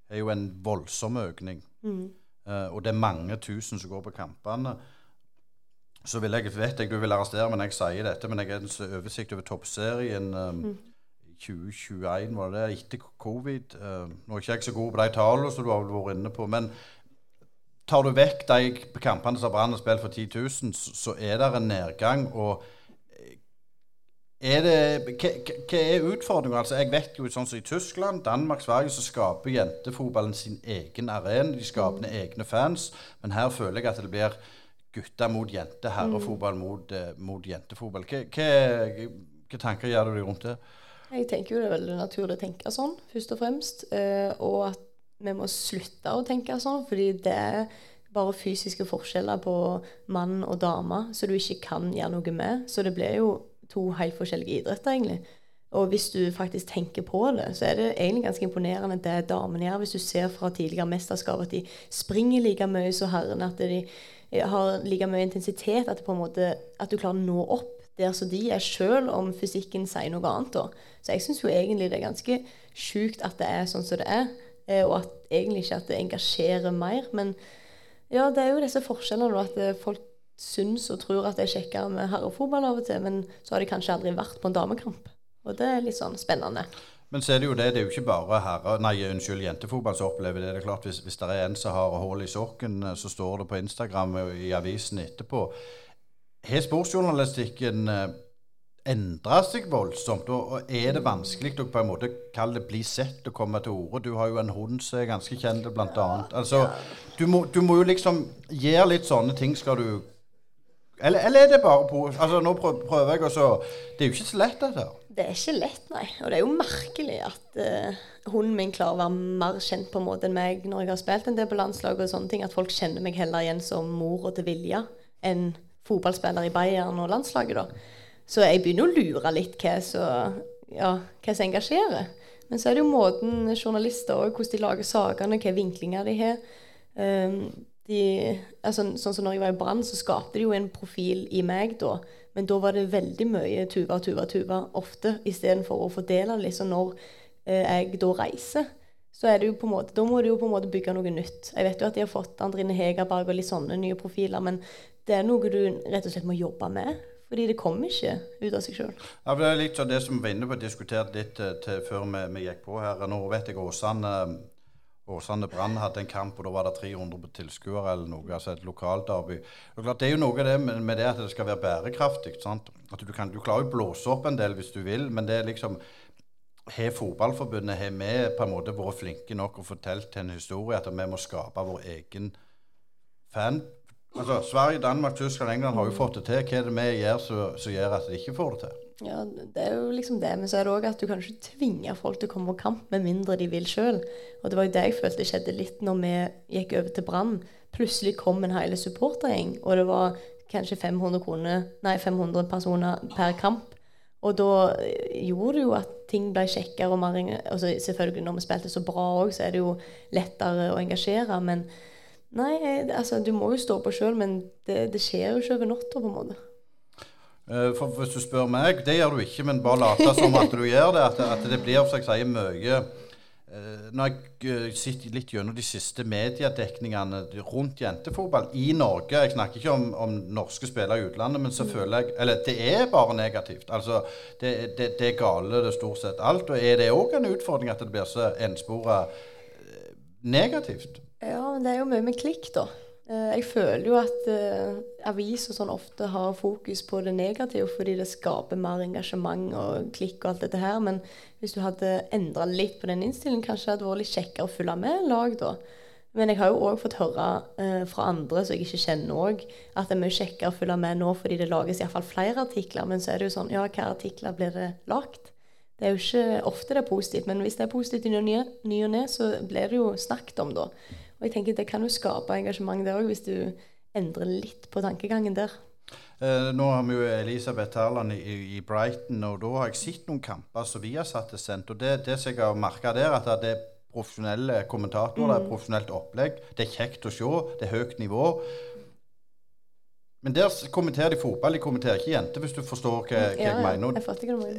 Speaker 1: er jo en voldsom økning. Mm. Uh, og det er mange tusen som går på kampene. Så vil jeg, vet jeg du vil arrestere meg når jeg sier dette, men jeg har en oversikt over toppserien um, mm. 2021, var det det, etter covid. Uh, nå er ikke jeg så god på de tallene som du har vært inne på, men tar du vekk de kampene som Brann har spilt for 10 000, så er det en nedgang. og eh, er det, hva, er utfordringen? Altså, jeg vet jo sånn som I Tyskland, Danmark, Sverige så skaper jentefotballen sin egen arena. De skaper mm. egne fans. Men her føler jeg at det blir gutter mot jenter, herrefotball mm. mot, uh, mot jentefotball. Hva, hva, hva, tanker gjør du deg rundt det?
Speaker 3: Jeg tenker jo det er veldig naturlig å tenke sånn, først og fremst. Uh, og at vi må slutte å tenke sånn, fordi det er bare fysiske forskjeller på mann og dame så du ikke kan gjøre noe med. Så det blir jo to helt forskjellige idretter, egentlig. Og hvis du faktisk tenker på det, så er det egentlig ganske imponerende det damene gjør. Hvis du ser fra tidligere mesterskap at de springer like mye som herrene, at de har like mye intensitet, at, måte, at, du klarer å nå opp der som de er, sjøl om fysikken sier noe annet. Da. Så jeg syns jo egentlig det er ganske sjukt at det er sånn som det er. Eh, og at egentlig ikke at det engasjerer mer. Men ja, det er jo disse forskjellene, at eh, folk syns og tror at det er kjekkere med herrefotball av og til, men så har de kanskje aldri vært på en damekamp. Og det er litt sånn spennende.
Speaker 1: Men så er det jo det, det er jo ikke bare herre, nei, unnskyld, jentefotball som opplever det. Det er klart, Hvis, hvis det er en som har hull i sokken, eh, så står det på Instagram og i avisen etterpå. Har sportsjournalistikken endra seg voldsomt. Og er det vanskelig å på en måte kalle det bli sett og komme til orde? Du har jo en hund som er ganske kjent, blant annet. Altså, du må, du må jo liksom gjøre litt sånne ting skal du eller, eller er det bare på Altså, nå prøver jeg også Det er jo ikke så lett, dette. her.
Speaker 3: Det er ikke lett, nei. Og det er jo merkelig at uh, hunden min klarer å være mer kjent på en måte enn meg når jeg har spilt en del på landslaget og sånne ting. At folk kjenner meg heller igjen som mora til Vilja enn fotballspiller i Bayern og landslaget, da. Så jeg begynner å lure litt hva som ja, engasjerer. Men så er det jo måten journalister og hvordan de lager sakene, hvilke vinklinger de har. Um, de, altså, sånn som når jeg var i Brann, så skapte de jo en profil i meg da. Men da var det veldig mye Tuva, Tuva, Tuva ofte, istedenfor å fordele det Liksom når eh, jeg da reiser, så er det jo på en måte, da må du jo på en måte bygge noe nytt. Jeg vet jo at de har fått Andrine Hegerberg og litt sånne nye profiler, men det er noe du rett og slett må jobbe med. Fordi det kommer ikke ut av seg sjøl.
Speaker 1: Ja, det er litt sånn det som vi var inne på, diskutert litt eh, til før vi, vi gikk på her. Nå vet jeg Åsane Åsane Brann hadde en kamp, og da var det 300 tilskuere eller noe. altså Et lokalderby. Og klart, Det er jo noe det med, med det at det skal være bærekraftig. sant? At Du, kan, du klarer jo å blåse opp en del hvis du vil, men det er liksom Har Fotballforbundet har vi på en måte vært flinke nok og fortalt en historie at vi må skape vår egen fan... Altså, Sverige, Danmark, Tyskland, England har jo fått det til. Hva er det vi gjør som gjør at de ikke får det til?
Speaker 3: Ja, det er jo liksom det. Men så er det òg at du kan ikke tvinge folk til å komme på kamp med mindre de vil sjøl. Og det var jo det jeg følte skjedde litt når vi gikk over til Brann. Plutselig kom en hel supportergjeng, og det var kanskje 500, kroner, nei, 500 personer per kamp. Og da eh, gjorde det jo at ting ble kjekkere og mer altså Selvfølgelig når vi spilte så bra òg, så er det jo lettere å engasjere. Men nei, altså du må jo stå på sjøl, men det, det skjer jo ikke over natta, på en måte.
Speaker 1: Eh, For Hvis du spør meg, det gjør du ikke, men bare late som at du gjør det. At, at det blir som jeg mye eh, Når jeg eh, sitter litt gjennom de siste mediedekningene rundt jentefotball i Norge Jeg snakker ikke om, om norske spillere i utlandet, men så føler jeg Eller det er bare negativt. Altså, det, det, det er gale, det er stort sett alt. Og er det òg en utfordring at det blir så enspora negativt?
Speaker 3: Ja, men det er jo mye med klikk, da. Eh, Jeg føler jo at uh, aviser sånn ofte har fokus på det negative fordi det skaper mer engasjement og klikk og alt dette her. Men hvis du hadde endra litt på den innstillingen, kanskje det hadde vært litt kjekkere å følge med lag, da. Men jeg har jo òg fått høre eh, fra andre som jeg ikke kjenner òg, at det er mye kjekkere å følge med nå fordi det lages iallfall flere artikler. Men så er det jo sånn, ja, hvilke artikler blir det lagt? Det er jo ikke ofte det er positivt, men hvis det er positivt i ny og ne, så blir det jo snakket om da. Og jeg tenker det kan jo skape engasjement der òg, hvis du endrer litt på tankegangen der.
Speaker 1: Eh, nå har vi jo Elisabeth Terland i, i Brighton, og da har jeg sett noen kamper som vi har satt til sendt. Og det, det som jeg har merka der, at det er profesjonelle kommentatorer, det er profesjonelt opplegg. Det er kjekt å se, det er høyt nivå. Men der kommenterer de fotball, de kommenterer ikke jenter, hvis du forstår hva, hva jeg mener.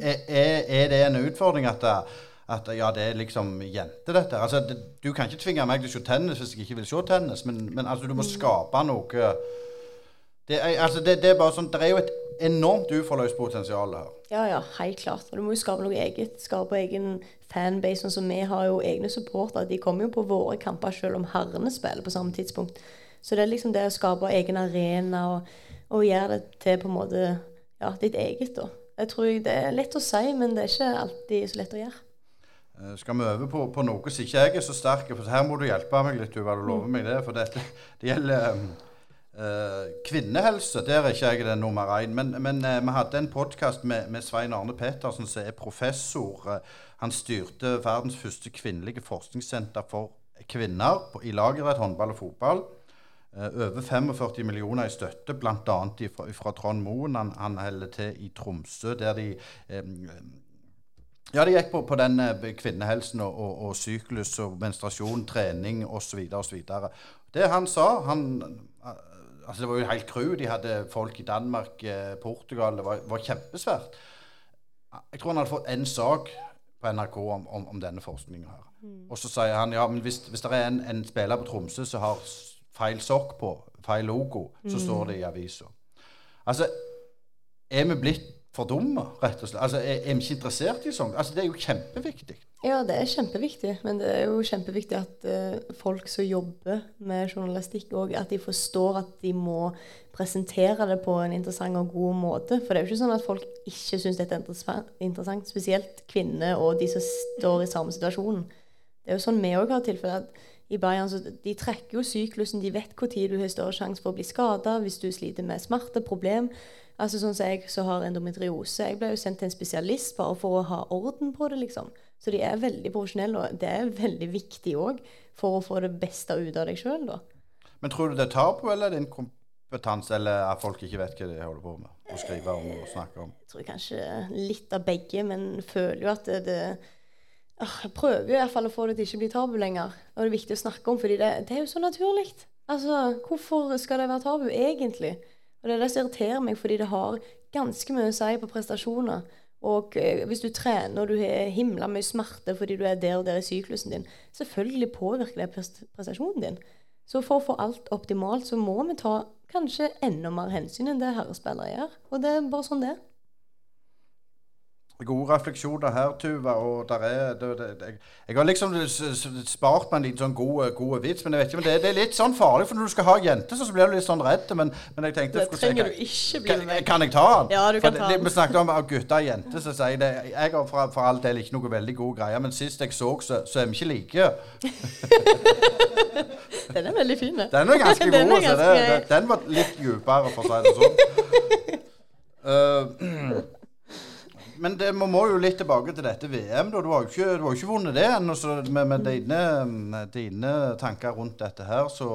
Speaker 3: jeg.
Speaker 1: Er, er, er det en utfordring at, det- at ja, det er liksom jente, dette? Altså, det, du kan ikke tvinge meg til å se tennis hvis jeg ikke vil se tennis, men, men altså, du må skape noe det er, altså, det, det er bare sånn, det er jo et enormt uforløst potensial her.
Speaker 3: Ja, ja, helt klart. Og du må jo skape noe eget. Skape egen fanbase. Sånn som vi har jo egne supportere. De kommer jo på våre kamper selv om herrene spiller på samme tidspunkt. Så det er liksom det å skape egen arena og, og gjøre det til på en måte ja, ditt eget. da. Jeg tror Det er lett å si, men det er ikke alltid så lett å gjøre.
Speaker 1: Eh, Skal vi øve på, på noe som ikke jeg er så sterk? For her må du hjelpe meg litt, Tuva. Du lover meg det. For dette, det gjelder eh, kvinnehelse. Der er ikke jeg den nummer én. Men, men øh, vi hadde en podkast med, med Svein Arne Pettersen, som er professor. Han styrte verdens første kvinnelige forskningssenter for kvinner på, i lagidrett, håndball og fotball. Over 45 millioner i støtte, bl.a. Fra, fra Trond Moen. Han, han holder til i Tromsø, der de eh, ja, det gikk på, på den eh, kvinnehelsen og, og, og syklus og menstruasjon, trening osv. osv. Det han sa han, eh, altså Det var jo helt crew. De hadde folk i Danmark, eh, Portugal. Det var, var kjempesvært. Jeg tror han hadde fått én sak på NRK om, om, om denne forskninga her. Og så sier han ja, men hvis, hvis det er en, en spiller på Tromsø som har feil sokk på, feil logo, så står det i avisa. Altså, er vi blitt for dumme, rett og slett? Altså, er, er vi ikke interessert i sånt? Altså, det er jo kjempeviktig.
Speaker 3: Ja, det er kjempeviktig. Men det er jo kjempeviktig at uh, folk som jobber med journalistikk òg, at de forstår at de må presentere det på en interessant og god måte. For det er jo ikke sånn at folk ikke syns dette er interessant. Spesielt kvinner og de som står i samme situasjon. Det er jo sånn vi òg har tilfeller. I Bayern så de trekker jo syklusen. De vet når du har større sjanse for å bli skada hvis du sliter med smerte, problem. Altså sånn som jeg som har endometriose. Jeg ble jo sendt til en spesialist bare for å ha orden på det, liksom. Så de er veldig profesjonelle, og det er veldig viktig òg for å få det beste ut av deg sjøl, da.
Speaker 1: Men tror du det tar på, eller din kompetanse, eller at folk ikke vet hva de holder på med? Å skrive om og snakke om?
Speaker 3: Jeg tror kanskje litt av begge, men føler jo at det, det Jeg prøver jo i hvert fall å få det til ikke å bli tabu lenger. Og det er viktig å snakke om, fordi det, det er jo så naturlig. Altså, hvorfor skal det være tabu, egentlig? Og det er det som irriterer meg, fordi det har ganske mye å si på prestasjoner. Og eh, hvis du trener og du har himla mye smerte fordi du er der og der i syklusen din, selvfølgelig påvirker det prestasjonen din. Så for å få alt optimalt, så må vi ta kanskje enda mer hensyn enn det herrespillere gjør. Og det er bare sånn det er.
Speaker 1: Gode refleksjoner her, Tuva. og der er, det, det, jeg, Jeg har liksom spart meg en liten sånn god, god vits, men jeg vet ikke, men det, det er litt sånn farlig, for når du skal ha jente, så, så blir du litt sånn redd. Men, men jeg tenkte
Speaker 3: Det trenger jeg, du ikke bli med Kan,
Speaker 1: kan jeg ta den?
Speaker 3: Ja, du
Speaker 1: For
Speaker 3: kan ta den.
Speaker 1: Vi snakket om gutter og jenter, så sier jeg det. Jeg har for, for all del ikke noe veldig god greie, men sist jeg så, så, så er vi ikke like.
Speaker 3: Den er veldig fin.
Speaker 1: Den er ganske god.
Speaker 3: Er
Speaker 1: så det,
Speaker 3: ganske-
Speaker 1: den, den var litt dypere, for å si det sånn. Eh, men det, vi må jo litt tilbake til dette VM. Da. Du har jo ikke, ikke vunnet det ennå. Med, med dine, dine tanker rundt dette her, så,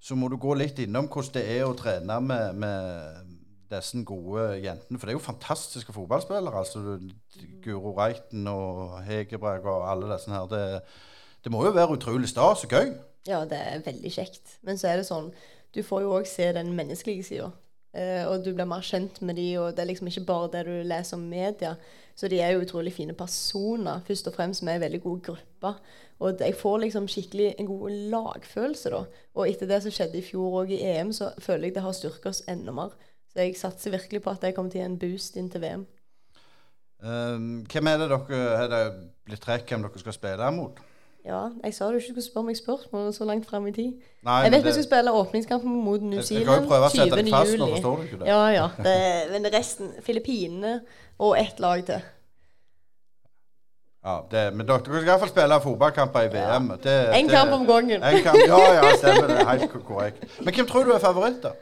Speaker 1: så må du gå litt innom hvordan det er å trene med, med disse gode jentene. For det er jo fantastiske fotballspillere. altså Guro Reiten og Hegerberg og alle disse her. Det, det må jo være utrolig stas og gøy.
Speaker 3: Ja, det er veldig kjekt. Men så er det sånn, du får jo òg se den menneskelige sida. Eh, og du blir mer kjent med de, og det er liksom ikke bare det du leser om media. Så de er jo utrolig fine personer, først og fremst med ei veldig god gruppe. Og jeg får liksom skikkelig en god lagfølelse, da. Og etter det som skjedde i fjor òg i EM, så føler jeg det har styrket oss enda mer. Så jeg satser virkelig på at jeg kommer til en boost inn til VM.
Speaker 1: Um, hvem er det dere har blitt trekk hvem dere skal spille mot?
Speaker 3: Ja, jeg sa du ikke skulle spørre meg spørsmål så langt fram i tid.
Speaker 1: Nei,
Speaker 3: Jeg
Speaker 1: vet
Speaker 3: vet vi
Speaker 1: det-
Speaker 3: skal spille åpningskampen mot New Zealand
Speaker 1: kan jo prøve å sette
Speaker 3: 20.
Speaker 1: deg fast nå, forstår du ikke det?
Speaker 3: Ja, ja. Det, men resten Filippinene og ett lag til.
Speaker 1: Ja, det, men dere skal i hvert fall spille fotballkamper i VM. Det,
Speaker 3: En
Speaker 1: det-
Speaker 3: kamp om gangen.
Speaker 1: En kamp, ja, ja, stemmer det. Helt korrekt. Men hvem tror du er favoritt, da?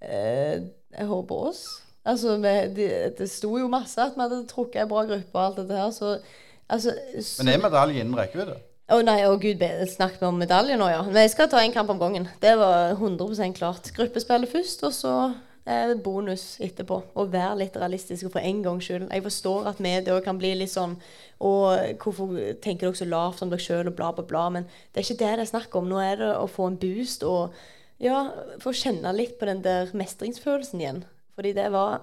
Speaker 3: Eh, jeg håper oss. Altså, vi, det, det sto jo masse at vi hadde trukket en bra gruppe og alt dette her, så altså så,
Speaker 1: Men er medalje innen rekkevidde?
Speaker 3: Å nei, å gud, snakk snakket vi om medalje nå, ja. Men jeg skal ta en kamp om gangen. Det var 100% klart. Gruppespillet først, og så eh, bonus etterpå. Og være litt realistisk for en gangs skyld. Jeg forstår at media kan bli litt sånn Og hvorfor tenker dere så lavt om dere sjøl, og bla, bla, bla. Men det er ikke det det er snakk om. Nå er det å få en boost og ja, få kjenne litt på den der mestringsfølelsen igjen. Fordi det var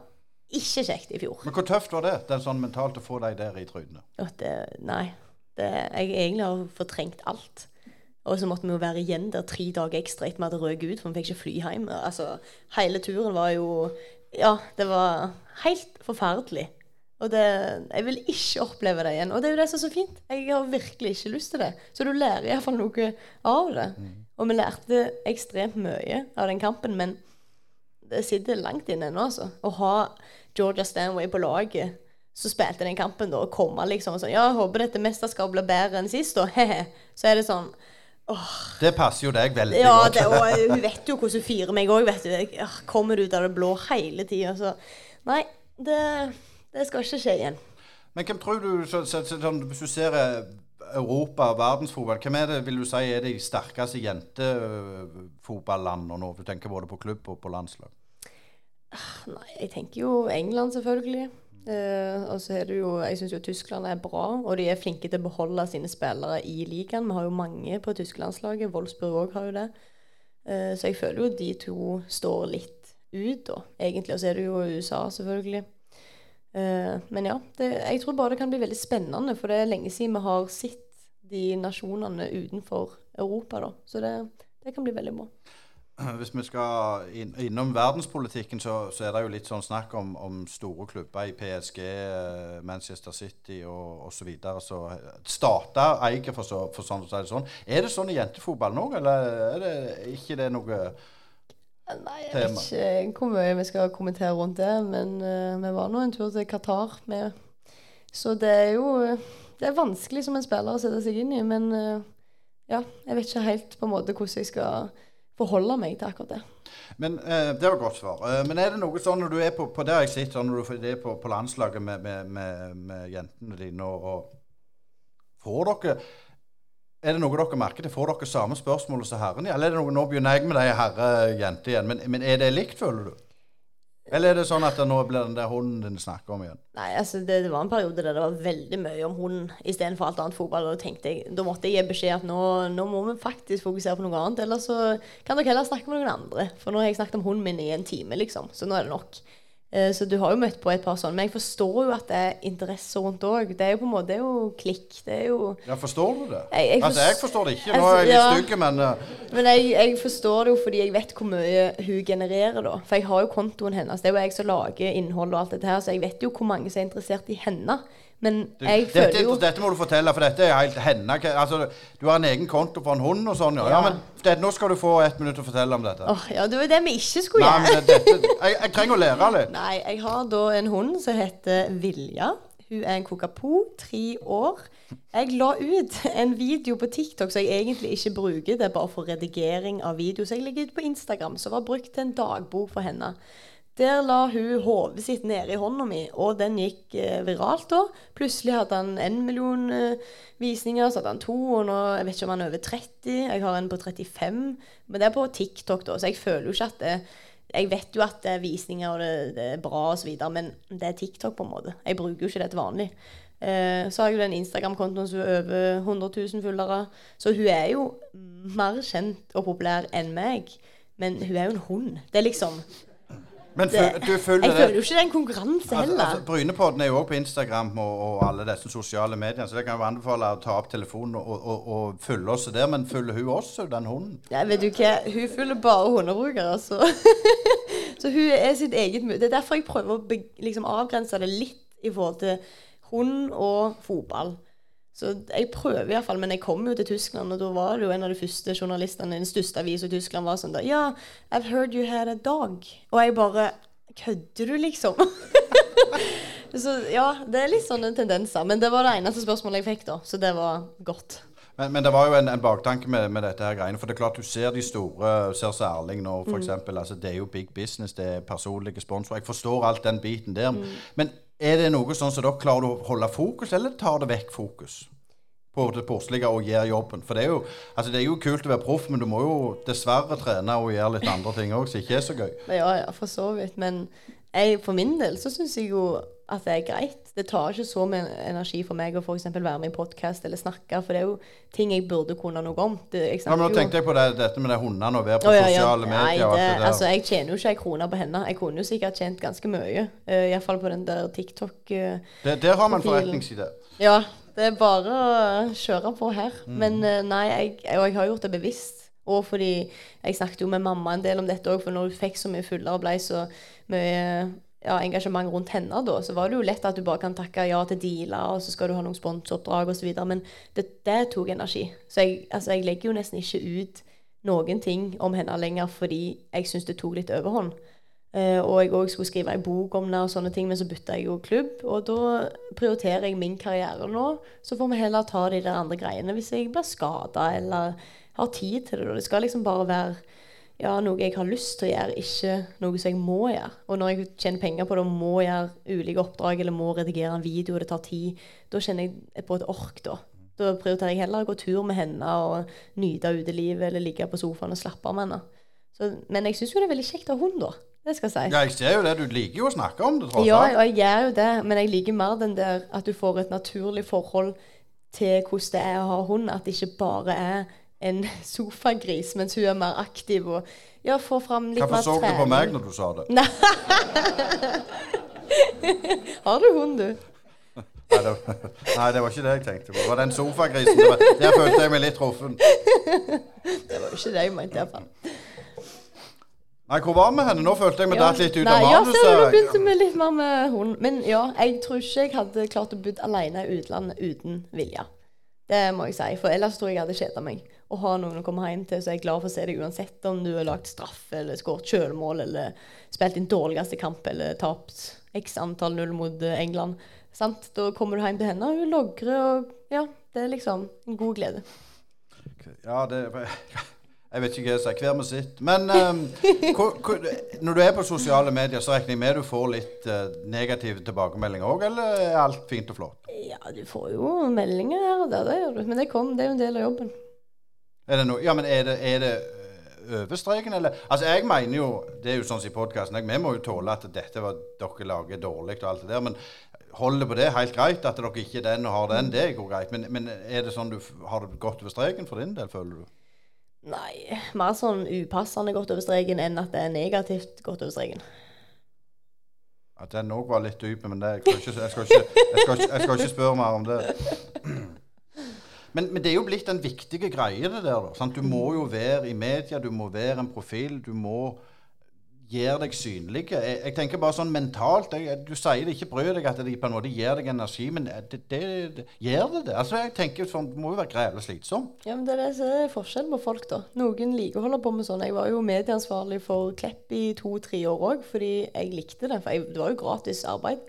Speaker 3: ikke kjekt i fjor.
Speaker 1: Men hvor tøft var det? Er sånn mentalt å få deg der i trynet.
Speaker 3: Og nei. Det, jeg egentlig har fortrengt alt. Og så måtte vi jo være igjen der tre dager ekstra etter vi hadde røket ut, for vi fikk ikke fly hjem. Altså, hele turen var jo Ja, det var helt forferdelig. Og det, jeg vil ikke oppleve det igjen. Og det er jo det som er så fint. Jeg har virkelig ikke lyst til det. Så du lærer iallfall noe av det. Og vi lærte ekstremt mye av den kampen, men det sitter langt inne ennå, altså. Å ha Georgia Stanway på laget som spilte den kampen, da, og komme liksom og sånn Ja, jeg håper dette mesterskapet blir bedre enn sist, da. Hehe. Så er det sånn åh.
Speaker 1: Det passer jo deg veldig
Speaker 3: Ja,
Speaker 1: godt.
Speaker 3: Ja, og hun vet jo hvordan hun fyrer meg òg, vet du. Jeg kommer ut av det blå hele tida, så Nei, det, det skal ikke skje igjen.
Speaker 1: Men hvem tror du, så, så, så, sånn, hvis du ser Europa Europa, verdensfotball, hvem er det vil du si er de sterkeste jentefotballandene nå? Du tenker både på klubb og på landslag.
Speaker 3: Nei, jeg tenker jo England, selvfølgelig. Eh, og så er det jo Jeg syns jo Tyskland er bra, og de er flinke til å beholde sine spillere i ligaen. Vi har jo mange på tysklandslaget. Wolfsburg òg har jo det. Eh, så jeg føler jo de to står litt ut, da, egentlig. Og så er det jo USA, selvfølgelig. Eh, men ja, det, jeg tror bare det kan bli veldig spennende, for det er lenge siden vi har sett de nasjonene utenfor Europa, da. Så det, det kan bli veldig bra.
Speaker 1: hvis vi skal inn, innom verdenspolitikken, så, så, er det jo litt sånn snakk om, om store klubber i PSG, eh, Manchester City og osv. Så, videre. så stater eier, for, så, for sånn å si det sånn. Er det sånn i jentefotball nå, eller er det ikke det noe
Speaker 3: Nei, jeg vet ikke hvor mye vi skal kommentere rundt det, men uh, vi var nå en tur til Qatar med Så det er jo Det er vanskelig som en spiller å sette seg inn i, men uh, ja, jeg vet ikke helt på en måte hvordan jeg skal forholde meg til akkurat det.
Speaker 1: Men eh, Det var godt svar. Eh, men er det noe sånn når du er på, på der jeg sitter, når du er på, på landslaget med, med, med, med, jentene dine, og, og får dere er det noe dere merker til? Får dere samme spørsmål som herrene? Eller er det noe, nå begynner jeg med de herre-jente igjen, men, men, er det likt, føler du? Eller er det sånn at det nå blir den der hunden din snakker om igjen?
Speaker 3: Nei, altså det, det, var en periode der det var veldig mye om hunden istedenfor alt annet fotball. Da tenkte jeg, da måtte jeg gi beskjed at nå, nå, må vi faktisk fokusere på noe annet. Eller så kan dere heller snakke med noen andre. For nå har jeg snakket om hunden min i en time, liksom. Så nå er det nok. Eh, så du har jo møtt på et par sånne. Men jeg forstår jo at det er interesse rundt òg. Det er jo på en måte det jo klikk. Det er jo
Speaker 1: Ja, forstår du det? Jeg, jeg altså, jeg forstår det ikke. Nå er jeg litt ja, stygg, men uh...
Speaker 3: Men jeg, jeg, forstår det jo fordi jeg vet hvor mye hun genererer, da. For jeg har jo kontoen hennes. Det er jo jeg som lager innhold og alt dette her, så jeg vet jo hvor mange som er interessert i henne. Men du, jeg føler
Speaker 1: dette,
Speaker 3: jo
Speaker 1: Dette må du fortelle, for dette er helt henne. Altså, du har en egen konto for en hund og sånn, ja. ja. men det, nå skal du få ett minutt å fortelle om dette.
Speaker 3: Oh, ja, det var det vi ikke skulle
Speaker 1: Nei, gjøre. Dette, jeg, jeg, trenger å lære litt.
Speaker 3: Nei, jeg har da en hund som heter Vilja. Hun er en kokapo, tre år. Jeg la ut en video på TikTok som jeg egentlig ikke bruker. Det er bare for redigering av video. Så jeg legger ut på Instagram, som var brukt til en dagbok for henne. Der la hun hodet sitt nede i hånda mi, og den gikk eh, viralt da. Plutselig hadde han én million eh, visninger, så hadde han to, og nå jeg vet ikke om han er over 30. Jeg har en på 35. Men det er på TikTok, da, så jeg føler jo ikke at det Jeg vet jo at det er visninger, og det, det er bra osv., men det er TikTok, på en måte. Jeg bruker jo ikke det til vanlig. Eh, så har jeg jo den Instagram-kontoen som er over 100 000 følgere. Så hun er jo mer kjent og populær enn meg. Men hun er jo en hund. Det er liksom
Speaker 1: men det, du følger
Speaker 3: Jeg føler jo ikke det er en konkurranse altså, heller.
Speaker 1: Altså, Brynepodden er jo òg på Instagram og, og, alle disse sosiale mediene, så det kan jeg anbefale å ta opp telefonen og, og, og følge oss der. Men følger hun også den hunden?
Speaker 3: Ja, vet du hva, hun følger bare hundebrukere, så Så hun er sitt eget Det er derfor jeg prøver å liksom, avgrense det litt i forhold til hund og fotball. Så jeg prøver iallfall, men jeg kom jo til Tyskland, og da var det jo en av de første journalistene i den største avisa i Tyskland var sånn da Ja, I've heard you had a dog. Og jeg bare Kødder du, liksom? så ja, det er litt sånne tendenser. Men det var det eneste spørsmålet jeg fikk, da. Så det var godt.
Speaker 1: Men, men det var jo en, en baktanke med, med, dette her greiene. For det er klart du ser de store, ser så Erling nå, f.eks. Mm. Altså, det er jo big business, det er personlige sponsorer. Jeg forstår alt den biten der. Mm. Men er det noe sånn som dere klarer å holde fokus, eller tar det vekk fokus? På det sportslige og gjør jobben. For det er, jo, altså det er jo kult å være proff, men du må jo dessverre trene og gjøre litt andre ting òg som ikke er så gøy.
Speaker 3: Ja, ja, for så vidt. Men jeg, for min del så syns jeg jo at det er greit. Det tar ikke så mye energi for meg å for være med i podkast eller snakke, for det er jo ting jeg burde kunne noe om. Det,
Speaker 1: ja, men Nå tenkte jeg på det, dette med de hundene og være på oh, ja, sosiale ja. medier.
Speaker 3: Nei, det, altså, jeg tjener jo ikke ei krone på henne. Jeg kunne jo sikkert tjent ganske mye. Uh, Iallfall på den der TikTok. Uh,
Speaker 1: det, der har man forretningside.
Speaker 3: Ja, det er bare å kjøre på her. Mm. Men uh, nei, jeg, og jeg har gjort det bevisst. Og fordi jeg snakket jo med mamma en del om dette òg, for når du fikk så mye fuller og ble så mye ja, engasjement rundt henne, da, så var det jo lett at du bare kan takke ja til dealer, og så skal du ha noen sponsoroppdrag osv. Men det, det, tok energi. Så jeg, altså, jeg legger jo nesten ikke ut noen ting om henne lenger fordi jeg syns det tok litt overhånd. Uh, og jeg òg skulle skrive ei bok om det, og sånne ting, men så bytta jeg jo klubb. Og da prioriterer jeg min karriere nå. Så får vi heller ta de der andre greiene hvis jeg blir skada eller har tid til det. Det skal liksom bare være ja, noe jeg har lyst til å gjøre, ikke noe som jeg må gjøre. Og når jeg tjener penger på det og må gjøre ulike oppdrag eller må redigere en video, og det tar tid, da kjenner jeg på et ork, da. Da prioriterer jeg heller å gå tur med henne og nyte utelivet eller ligge på sofaen og slappe av med henne. Så, men jeg syns jo det er veldig kjekt å ha hund, da. Det skal jeg si.
Speaker 1: Ja, jeg ser jo det. Du liker jo å snakke om det, tross
Speaker 3: Ja, og jeg gjør jo det. Men jeg liker mer den der at du får et naturlig forhold til hvordan det er å ha hund. At det ikke bare er en sofagris, mens hun er mer aktiv og ja, får fram litt
Speaker 1: Hvorfor mer trening. Hvorfor så du på meg når du sa det?
Speaker 3: Har du hund, du?
Speaker 1: Nei det, var, nei, det var ikke det jeg tenkte på. Det var den sofagrisen. Der følte jeg meg litt truffen.
Speaker 3: det var jo ikke det jeg mente, iallfall.
Speaker 1: Nei, hvor var vi henne? Nå følte jeg vi datt litt ut
Speaker 3: Nei,
Speaker 1: av manuset.
Speaker 3: Ja, nå begynte vi litt mer med hund. Men ja, jeg tror ikke jeg hadde klart å bo alene i utlandet uten vilje. Det må jeg si. For ellers tror jeg jeg hadde kjeda meg. Å ha noen å komme hjem til så er glad for å se deg uansett om du har lagd straffe eller skåret selvmål eller spilt din dårligste kamp eller tapt x antall null mot eh, England. Sant? Da kommer du hjem til henne, og hun logrer og Ja, det er liksom en god glede.
Speaker 1: Ja, det Jeg vet ikke hva jeg sier. Hver med sitt. Men hvor, når du er på sosiale medier, så regner jeg med du får litt uh, negative tilbakemeldinger òg, eller er alt fint og flott?
Speaker 3: Ja, du får jo meldinger her og der, det gjør du. Men det kom, det er jo en del av jobben.
Speaker 1: Er det no, Ja, men er det, er det ø, over streken, eller? Altså, jeg mener jo Det er jo sånn som i podkasten, vi må jo tåle at dette var dere lager dårlig og alt det der, men holder på det helt greit, at dere ikke er den og har den, det går greit. Men, men er det sånn du har det gått over streken for din del, føler du?
Speaker 3: Nei, mer sånn upassende gått over streken enn at det er negativt gått over streken.
Speaker 1: At den òg var litt dyp, men det, jeg, skal ikke, jeg, skal ikke, jeg, skal ikke, jeg skal ikke spørre mer om det. Men, men det er jo blitt en viktig greie, det der. da? Du må jo være i media, du må være en profil. Du må gjøre deg synlig. Jeg, jeg tenker bare sånn mentalt jeg, Du sier det ikke bryr deg at det på en måte gir deg energi, men det, det, det gjør det det? Altså, jeg tenker sånn, Det må jo være grevelig slitsomt.
Speaker 3: Ja, men det er det er forskjell på folk, da. Noen liker å holde på med sånn. Jeg var jo medieansvarlig for Klepp i to-tre år òg, fordi jeg likte det. For jeg, det var jo gratis arbeid.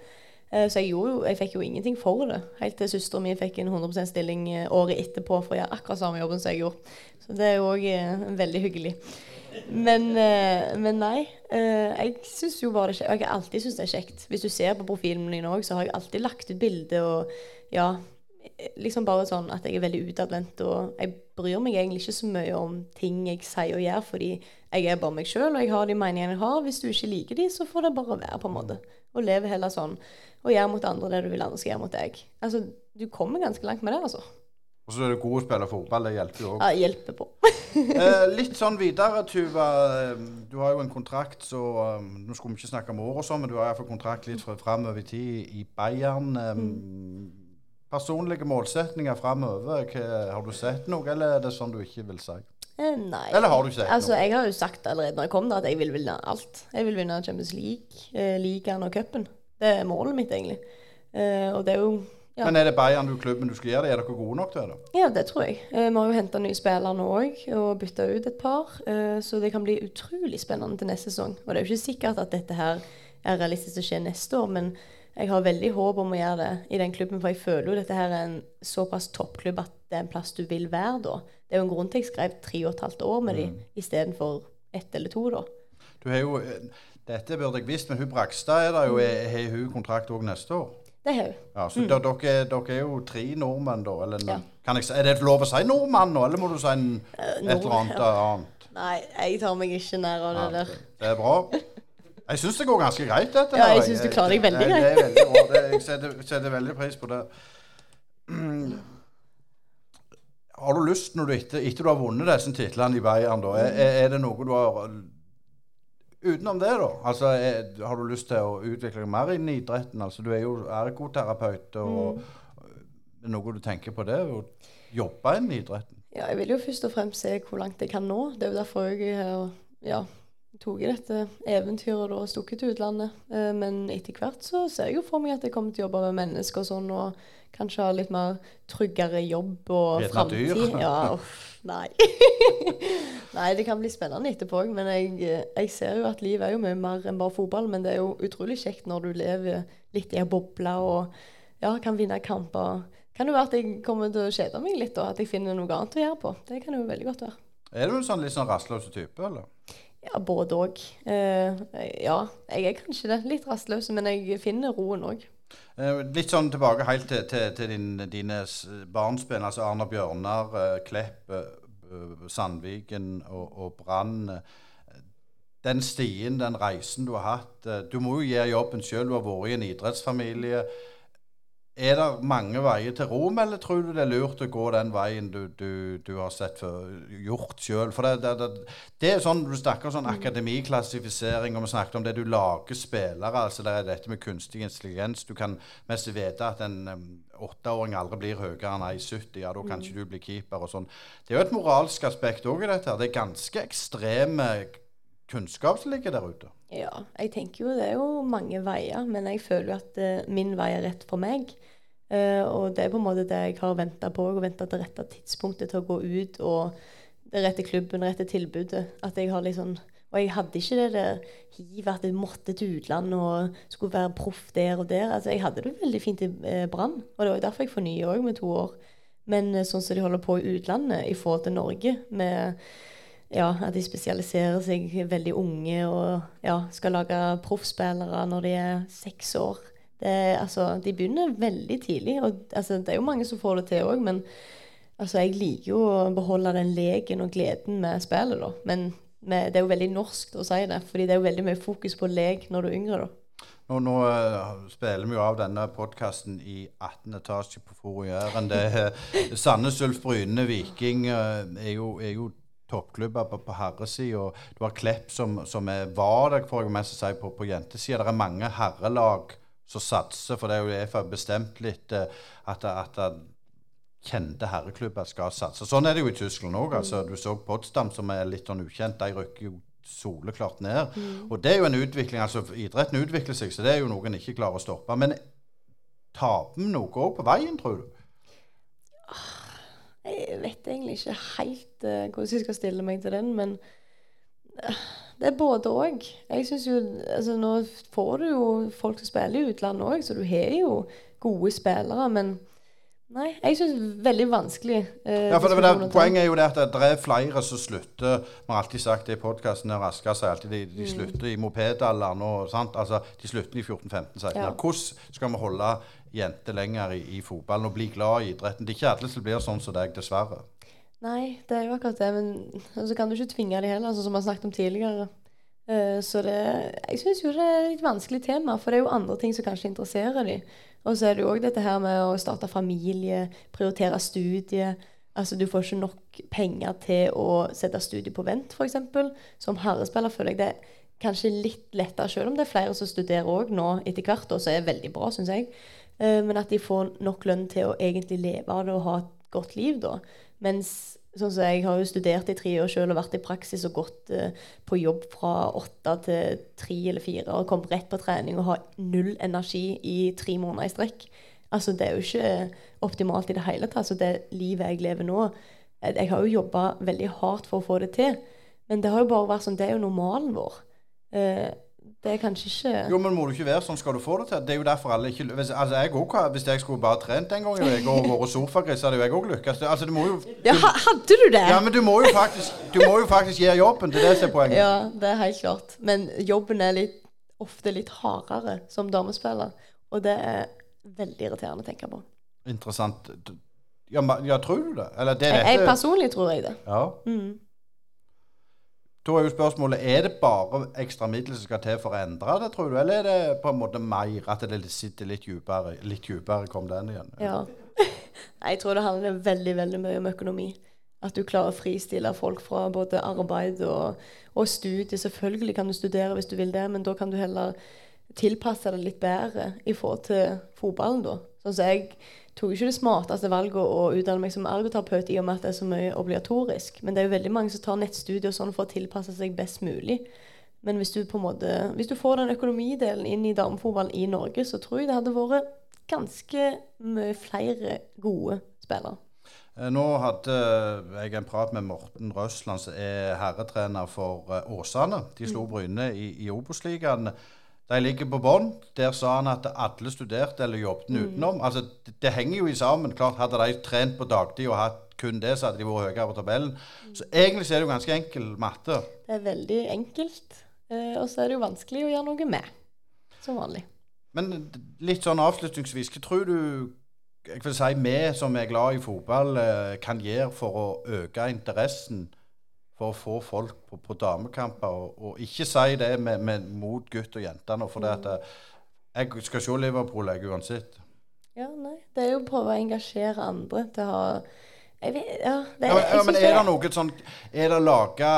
Speaker 3: Eh, Så jeg, jo, jeg fikk jo ingenting for det. Helt til søstera min fikk en 100% stilling eh, året etterpå for å gjøre akkurat samme jobben som jeg gjorde. Så det er jo òg veldig hyggelig. Men, eh, men nei. eh, Jeg syns jo bare det er kjekt. og Jeg har alltid syntes det er kjekt. Hvis du ser på profilen min òg, så har jeg alltid lagt ut bilder og ja, liksom bare sånn at jeg er veldig utadvendt. Og jeg bryr meg egentlig ikke så mye om ting jeg sier og gjør, fordi jeg er bare meg sjøl, og jeg har de meningene jeg har. Hvis du ikke liker de, så får det bare være, på en måte. Og leve heller sånn. Og gjøre mot andre det du vil andre skal gjøre mot deg. Altså, du kommer ganske langt med det, altså.
Speaker 1: Og så er du god å spille fotball, det hjelper jo òg.
Speaker 3: Ja, hjelper på.
Speaker 1: Eh, litt sånn videre, Tuva. eh, Du har jo en kontrakt, så um, Nå skulle vi ikke snakke om år og sånn, men du har iallfall kontrakt litt fra- framover i tid i Bayern. eh, Personlige målsetninger framover, har du sett noe, eller er det sånn du ikke vil si?
Speaker 3: Eh, Nei.
Speaker 1: Eller har du sett
Speaker 3: Altså,
Speaker 1: noe?
Speaker 3: jeg har jo sagt allerede når jeg kom da, at jeg vil vinne alt. Jeg vil vinne Champions League, eh, ligaen og cupen. Det er målet mitt, egentlig. Eh, og det er jo ja.
Speaker 1: Men er det Bayern du klubben du skal gjøre det? Er dere gode nok til det?
Speaker 3: Ja, det tror jeg. Eh, Vi har jo henta nye spillere nå òg, og bytta ut et par. Så det kan bli utrolig spennende til neste sesong. Og det er jo ikke sikkert at dette her er realistisk å skje neste år, men jeg har veldig håp om å gjøre det i den klubben, for jeg føler jo dette her er en såpass toppklubb at det er en plass du vil være da. Det er jo en grunn til jeg skrev tre og et halvt år med de istedenfor ett eller to, da.
Speaker 1: Du har jo eh, Dette burde jeg visst, men hun Brakstad er der jo. Er- Har hun kontrakt òg neste år?
Speaker 3: Det har hun.
Speaker 1: Ja, så mm. dere, dere er jo tre nordmenn, da? Eller,
Speaker 3: Ja.
Speaker 1: kan jeg, er det lov å si nordmann nå, eller må du si en, et eller annet annet?
Speaker 3: Nei, jeg tar meg ikke nær av det der.
Speaker 1: Det er bra. Jeg syns det går ganske greit, dette.
Speaker 3: Ja, jeg synes du klarer deg veldig
Speaker 1: Det-
Speaker 3: greit.
Speaker 1: Det er veldig bra. Det, jeg setter, setter veldig pris på det. Har du lyst, når du etter, etter du har vunnet disse titlene i Bayern, da, er, er det noe du har Utenom det, da? Altså, er, Har du lyst til å utvikle deg mer innen idretten? Altså, Du er jo ergoterapeut. og Er det noe du tenker på det? Å jobbe innen idretten?
Speaker 3: Ja, jeg vil jo først og fremst se hvor langt jeg kan nå. Det er jo derfor jeg har ja, tok i dette eventyret og stukket til utlandet. Eh, Men etter hvert så ser jeg jo for meg at jeg kommer til å jobbe med mennesker og sånn, og kanskje ha litt mer tryggere jobb og framtid. Ja, uff, nei. nei, det kan bli spennende etterpå òg, men jeg, jeg ser jo at livet er jo mye mer enn bare fotball. Men det er jo utrolig kjekt når du lever litt i ei boble og ja, kan vinne kamper. Kan jo være at jeg kommer til å kjede meg litt, og at jeg finner noe annet å gjøre på. Det kan jo veldig godt være.
Speaker 1: Er du en sånn litt sånn rastløs type, eller?
Speaker 3: Ja, både òg. Eh, ja, jeg er kanskje det. Litt rastløs, men jeg finner roen òg.
Speaker 1: Eh, litt sånn tilbake helt til, til, til din, dine barnsben, altså Arne Bjørnar, eh, Klepp, eh, Sandviken og, og Brann. Den stien, den reisen du har hatt Du må jo gjøre jobben sjøl, du har vært i en idrettsfamilie. Er det mange veier til Rom, eller tror du det er lurt å gå den veien du, du, du har sett for, gjort sjøl? For det, det, det, det er sånn, Du snakker om sånn akademiklassifisering, og vi snakket om det du lager spillere. altså Det er dette med kunstig intelligens. Du kan mest vite at en um, åtteåring aldri blir høyere enn 1,70. Ja, da kan ikke du bli keeper og sånn. Det er jo et moralsk aspekt òg i dette. her. Det er ganske ekstreme kunnskap som ligger der ute.
Speaker 3: Ja, jeg tenker jo det er jo mange veier, men jeg føler jo at uh, min vei er rett for meg. Eh, og det er på en måte det jeg har venta på, og venta til rette tidspunktet til å gå ut, og det rette klubben, rette tilbudet. At jeg har liksom Og jeg hadde ikke det der hivet at jeg måtte til utlandet og skulle være proff der og der. Altså, jeg hadde det veldig fint i eh, Brann, og det var derfor jeg fornya òg med to år. Men eh, sånn som de holder på i utlandet i forhold til Norge, med ja, at de spesialiserer seg veldig unge og ja, skal lage proffspillere når de er seks år. Det, altså, de begynner veldig tidlig. Og, altså, det er jo mange som får det til òg, men altså, jeg liker jo å beholde den leken og gleden med spillet. Da. Men med, det er jo veldig norsk å si det, fordi det er jo veldig mye fokus på lek når du er yngre. da.
Speaker 1: Nå, nå uh, spiller vi jo av denne podkasten i 18 etasje på Foro Jæren. Er Sandnes Ulf Bryne, Viking uh, er jo, er jo toppklubber på, på herresida. Du har Klepp som, som er, var det, får jeg mest si, på, på jentesida. Det er mange herrelag som satser, for det er jo EFA bestemt litt eh, at, at, kjente herreklubber skal satse. Sånn er det jo i Tyskland òg. Altså, du så Potsdam, som er litt sånn ukjent. De rykker jo soleklart ned. Og det er jo en utvikling. altså Idretten utvikler seg, så det er jo noe en ikke klarer å stoppe. Men taper vi noe òg på veien, tror du?
Speaker 3: Jeg vet egentlig ikke helt uh, hvordan jeg skal stille meg til den, men det er både òg. Jeg synes jo altså Nå får du jo folk som spiller i utlandet òg, så du har jo gode spillere, men Nei, jeg syns det veldig vanskelig. eh,
Speaker 1: Ja, for det, det. Poenget er jo det at det er flere som slutter Vi har alltid sagt det i podkasten Raska sier alltid de, de slutter i mopedalderen. og, sant? Altså, de slutter i 14-15-16.
Speaker 3: Ja.
Speaker 1: Hvordan skal vi holde jenter lenger i, i fotballen og bli glad i idretten? Det er ikke alle som blir sånn som deg, dessverre.
Speaker 3: Nei, det er jo akkurat det. Men så kan du ikke tvinge de heller, altså, som vi har snakket om tidligere. Uh, Så det, jeg syns jo det er et litt vanskelig tema, for det er jo andre ting som kanskje interesserer dem. Og så er det jo òg dette her med å starte familie, prioritere studie. Altså du får ikke nok penger til å sette studiet på vent, f.eks. Som herrespiller føler jeg det er kanskje litt lettere, selv om det er flere som studerer òg nå etter hvert, og som er veldig bra, syns jeg. Uh, Men at de får nok lønn til å egentlig leve av det og ha et godt liv, da. Mens sånn som jeg har jo studert i tre år sjøl og vært i praksis og gått eh, på jobb fra åtte til tre eller fire og kommet rett på trening og har null energi i tre måneder i strekk. Altså, det er jo ikke optimalt i det hele tatt. Så det livet jeg lever nå eh, Jeg har jo jobba veldig hardt for å få det til, men det har jo bare vært sånn Det er jo normalen vår. Eh, det er kanskje ikke
Speaker 1: Jo, men må du ikke være sånn skal du få det til? Det er jo derfor alle ikke hvis, altså, jeg også, hvis jeg skulle bare trent en gang i uka og vært sofagris, hadde jo jeg òg lykkes. Altså, du må jo
Speaker 3: Ja, hadde du det?
Speaker 1: Ja, men du må jo faktisk Du må jo faktisk gjøre jobben. Det er det som er poenget.
Speaker 3: Ja, det er helt klart. Men jobben er litt, ofte litt hardere som damespiller. Og det er veldig irriterende å tenke på.
Speaker 1: Interessant. Ja, ja, tror du det? Eller det er
Speaker 3: Jeg, jeg personlig tror jeg det.
Speaker 1: Ja.
Speaker 3: Mm.
Speaker 1: Da er jo spørsmålet er det bare ekstra midler som skal til for å endre det, tror du? Eller er det på en måte mer at det sitter litt dypere? Litt dypere kom den igjen.
Speaker 3: Ja. Jeg tror det handler veldig veldig mye om økonomi. At du klarer å fristille folk fra både arbeid og, og studie. Selvfølgelig kan du studere hvis du vil det, men da kan du heller tilpasse det litt bedre i forhold til fotballen, da. Sånn som jeg tok ikke det smarteste valget å utdanne meg som ergoterapeut i og med at det er så mye obligatorisk. Men det er jo veldig mange som tar nettstudier sånn for å tilpasse seg best mulig. Men hvis du på en måte, hvis du får den økonomidelen inn i damefotballen i Norge, så tror jeg det hadde vært ganske mye flere gode spillere.
Speaker 1: Eh, Nå hadde jeg en prat med Morten Røsland, som er herretrener for eh, Åsane. De slo Bryne i, i Obos-ligaen. De ligger på bånn. Der sa han at alle studerte eller jobbet utenom. Altså, det, det henger jo i sammen. Klart, Hadde de trent på dagtid og hatt kun det, så hadde de vært høyere på tabellen. Så egentlig så er det jo ganske enkel matte.
Speaker 3: Det er veldig enkelt, eh, og så er det jo vanskelig å gjøre noe med. Som vanlig.
Speaker 1: Men litt sånn avslutningsvis, hva tror du jeg vil si, vi som er glad i fotball, eh, kan gjøre for å øke interessen for å få folk på, på damekamper? Og, og ikke si det med, med mot gutt og jente nå, for det at eh, jeg skal se Liverpool jeg uansett.
Speaker 3: Ja, nei. Det er jo å prøve å engasjere andre til å ha jeg vet, ja, det, jeg
Speaker 1: ja, men er det noe sånn Er det laga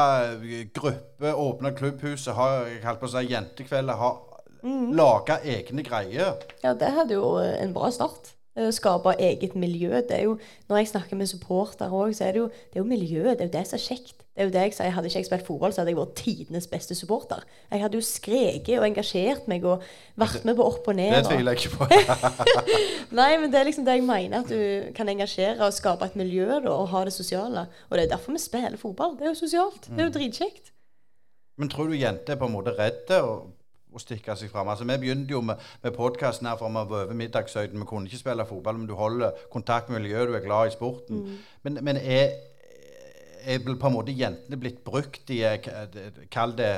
Speaker 1: gruppe, åpne klubbhuset, ha holdt på å si jentekvelder, ha
Speaker 3: Mm.
Speaker 1: laga egne greier?
Speaker 3: Ja, det hadde jo en bra start. Eh, Skape eget miljø. Det er jo, når jeg snakker med supportere òg, så er det jo, det er jo miljøet. Det er jo det som er kjekt. Det er jo det jeg sier. Hadde ikke jeg spilt fotball, så hadde jeg vært tidenes beste supporter. Jeg hadde jo skreket og engasjert meg og vært med på opp og ned.
Speaker 1: Det tviler jeg ikke på.
Speaker 3: Nei, men det er liksom det jeg mener. At du kan engasjere og skape et miljø da, og ha det sosiale. Og det er derfor vi spiller fotball. Det er jo sosialt. Det er jo dritkjekt.
Speaker 1: Men tror du jenter er på en måte redde å, å stikke seg fram? Altså, vi begynte jo med, med podkasten her for vi var over middagshøyden. Vi kunne ikke spille fotball, men du holder kontakt med miljøet, du er glad i sporten. Men, men er, er på en måte jentene blitt brukt i eh, Kall det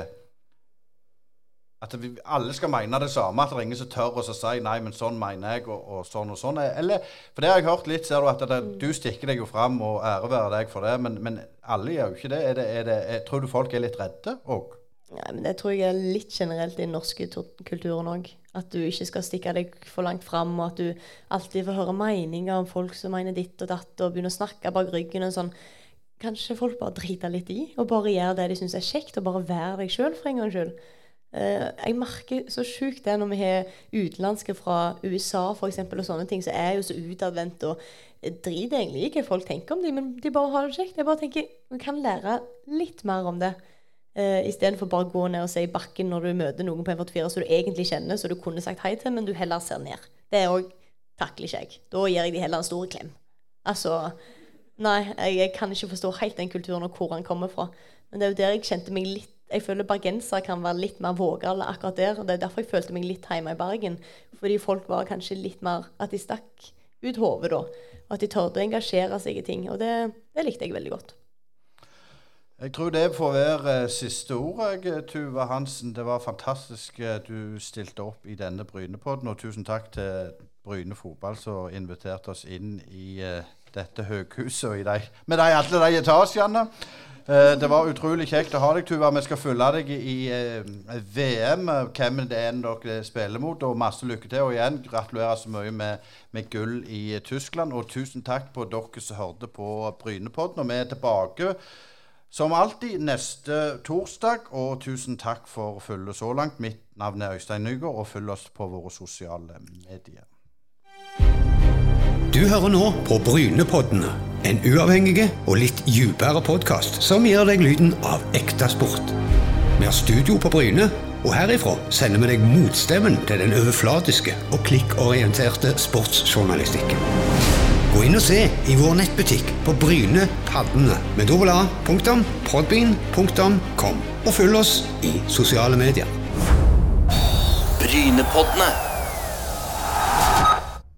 Speaker 1: at vi, alle skal mene det samme, at det er ingen som tør å si nei, men sånn mener jeg, og, og sånn og sånn. Eller, for det har jeg hørt litt, ser du, at det, du stikker deg jo fram, og ære være deg for det, men, men alle gjør jo ikke det. Er det, er det er, tror du folk er litt redde òg?
Speaker 3: Ja, men Det tror jeg er litt generelt i den norske kulturen òg. At du ikke skal stikke deg for langt fram, og at du alltid får høre meninger om folk som mener ditt og datt, og begynner å snakke bak ryggen og sånn. Kanskje folk bare driter litt i, og bare gjør det de syns er kjekt, og bare være deg sjøl for en gangs skyld. Eh, jeg merker så sjukt det når vi har utenlandske fra USA for eksempel, og sånne ting, så er jeg jo så utadvendt og driter egentlig i hva folk tenker om dem, men de bare har det kjekt. Jeg bare tenker vi kan lære litt mer om det. Uh, Istedenfor bare å gå ned og se i bakken når du møter noen på M44 som du egentlig kjenner, så du kunne sagt hei til, men du heller ser ned. Det er òg takler ikke jeg. Da gir jeg de heller en stor klem. Altså Nei, jeg, jeg kan ikke forstå helt den kulturen og hvor han kommer fra. Men det er jo der jeg kjente meg litt Jeg føler bergensere kan være litt mer vågale akkurat der. Og det er derfor jeg følte meg litt hjemme i Bergen. Fordi folk var kanskje litt mer At de stakk ut hodet da. Og at de torde å engasjere seg i ting. Og det, det likte jeg veldig godt.
Speaker 1: Jeg tror det får være eh, siste ord, Tuva Hansen. Det var fantastisk eh, du stilte opp i denne Brynepodden. Og tusen takk til Bryne fotball som inviterte oss inn i uh, dette høghuset i de, med de, alle de etasjene. Uh, det var utrolig kjekt å ha deg, Tuva. Vi skal følge deg i uh, VM, eh, hvem det er dere spiller mot. Og masse lykke til. Og igjen, gratulerer så mye med, med gull i eh, Tyskland. Og tusen takk på dere som hørte på Brynepodden. Og vi er tilbake som alltid neste torsdag, og tusen takk for følget så langt. Mitt navn er Øystein Nygaard, og følg oss på våre sosiale medier.
Speaker 4: Du hører nå på Brynepoddene, en uavhengig og litt dypere podkast som gir deg lyden av ekte sport. Vi har studio på Bryne, og herifra sender vi deg motstemmen til den overflatiske og klikkorienterte sportsjournalistikken. Gå inn og se i vår nettbutikk på Bryne Paddene med dobbel A, og følg oss i sosiale medier.
Speaker 5: Brynepoddene.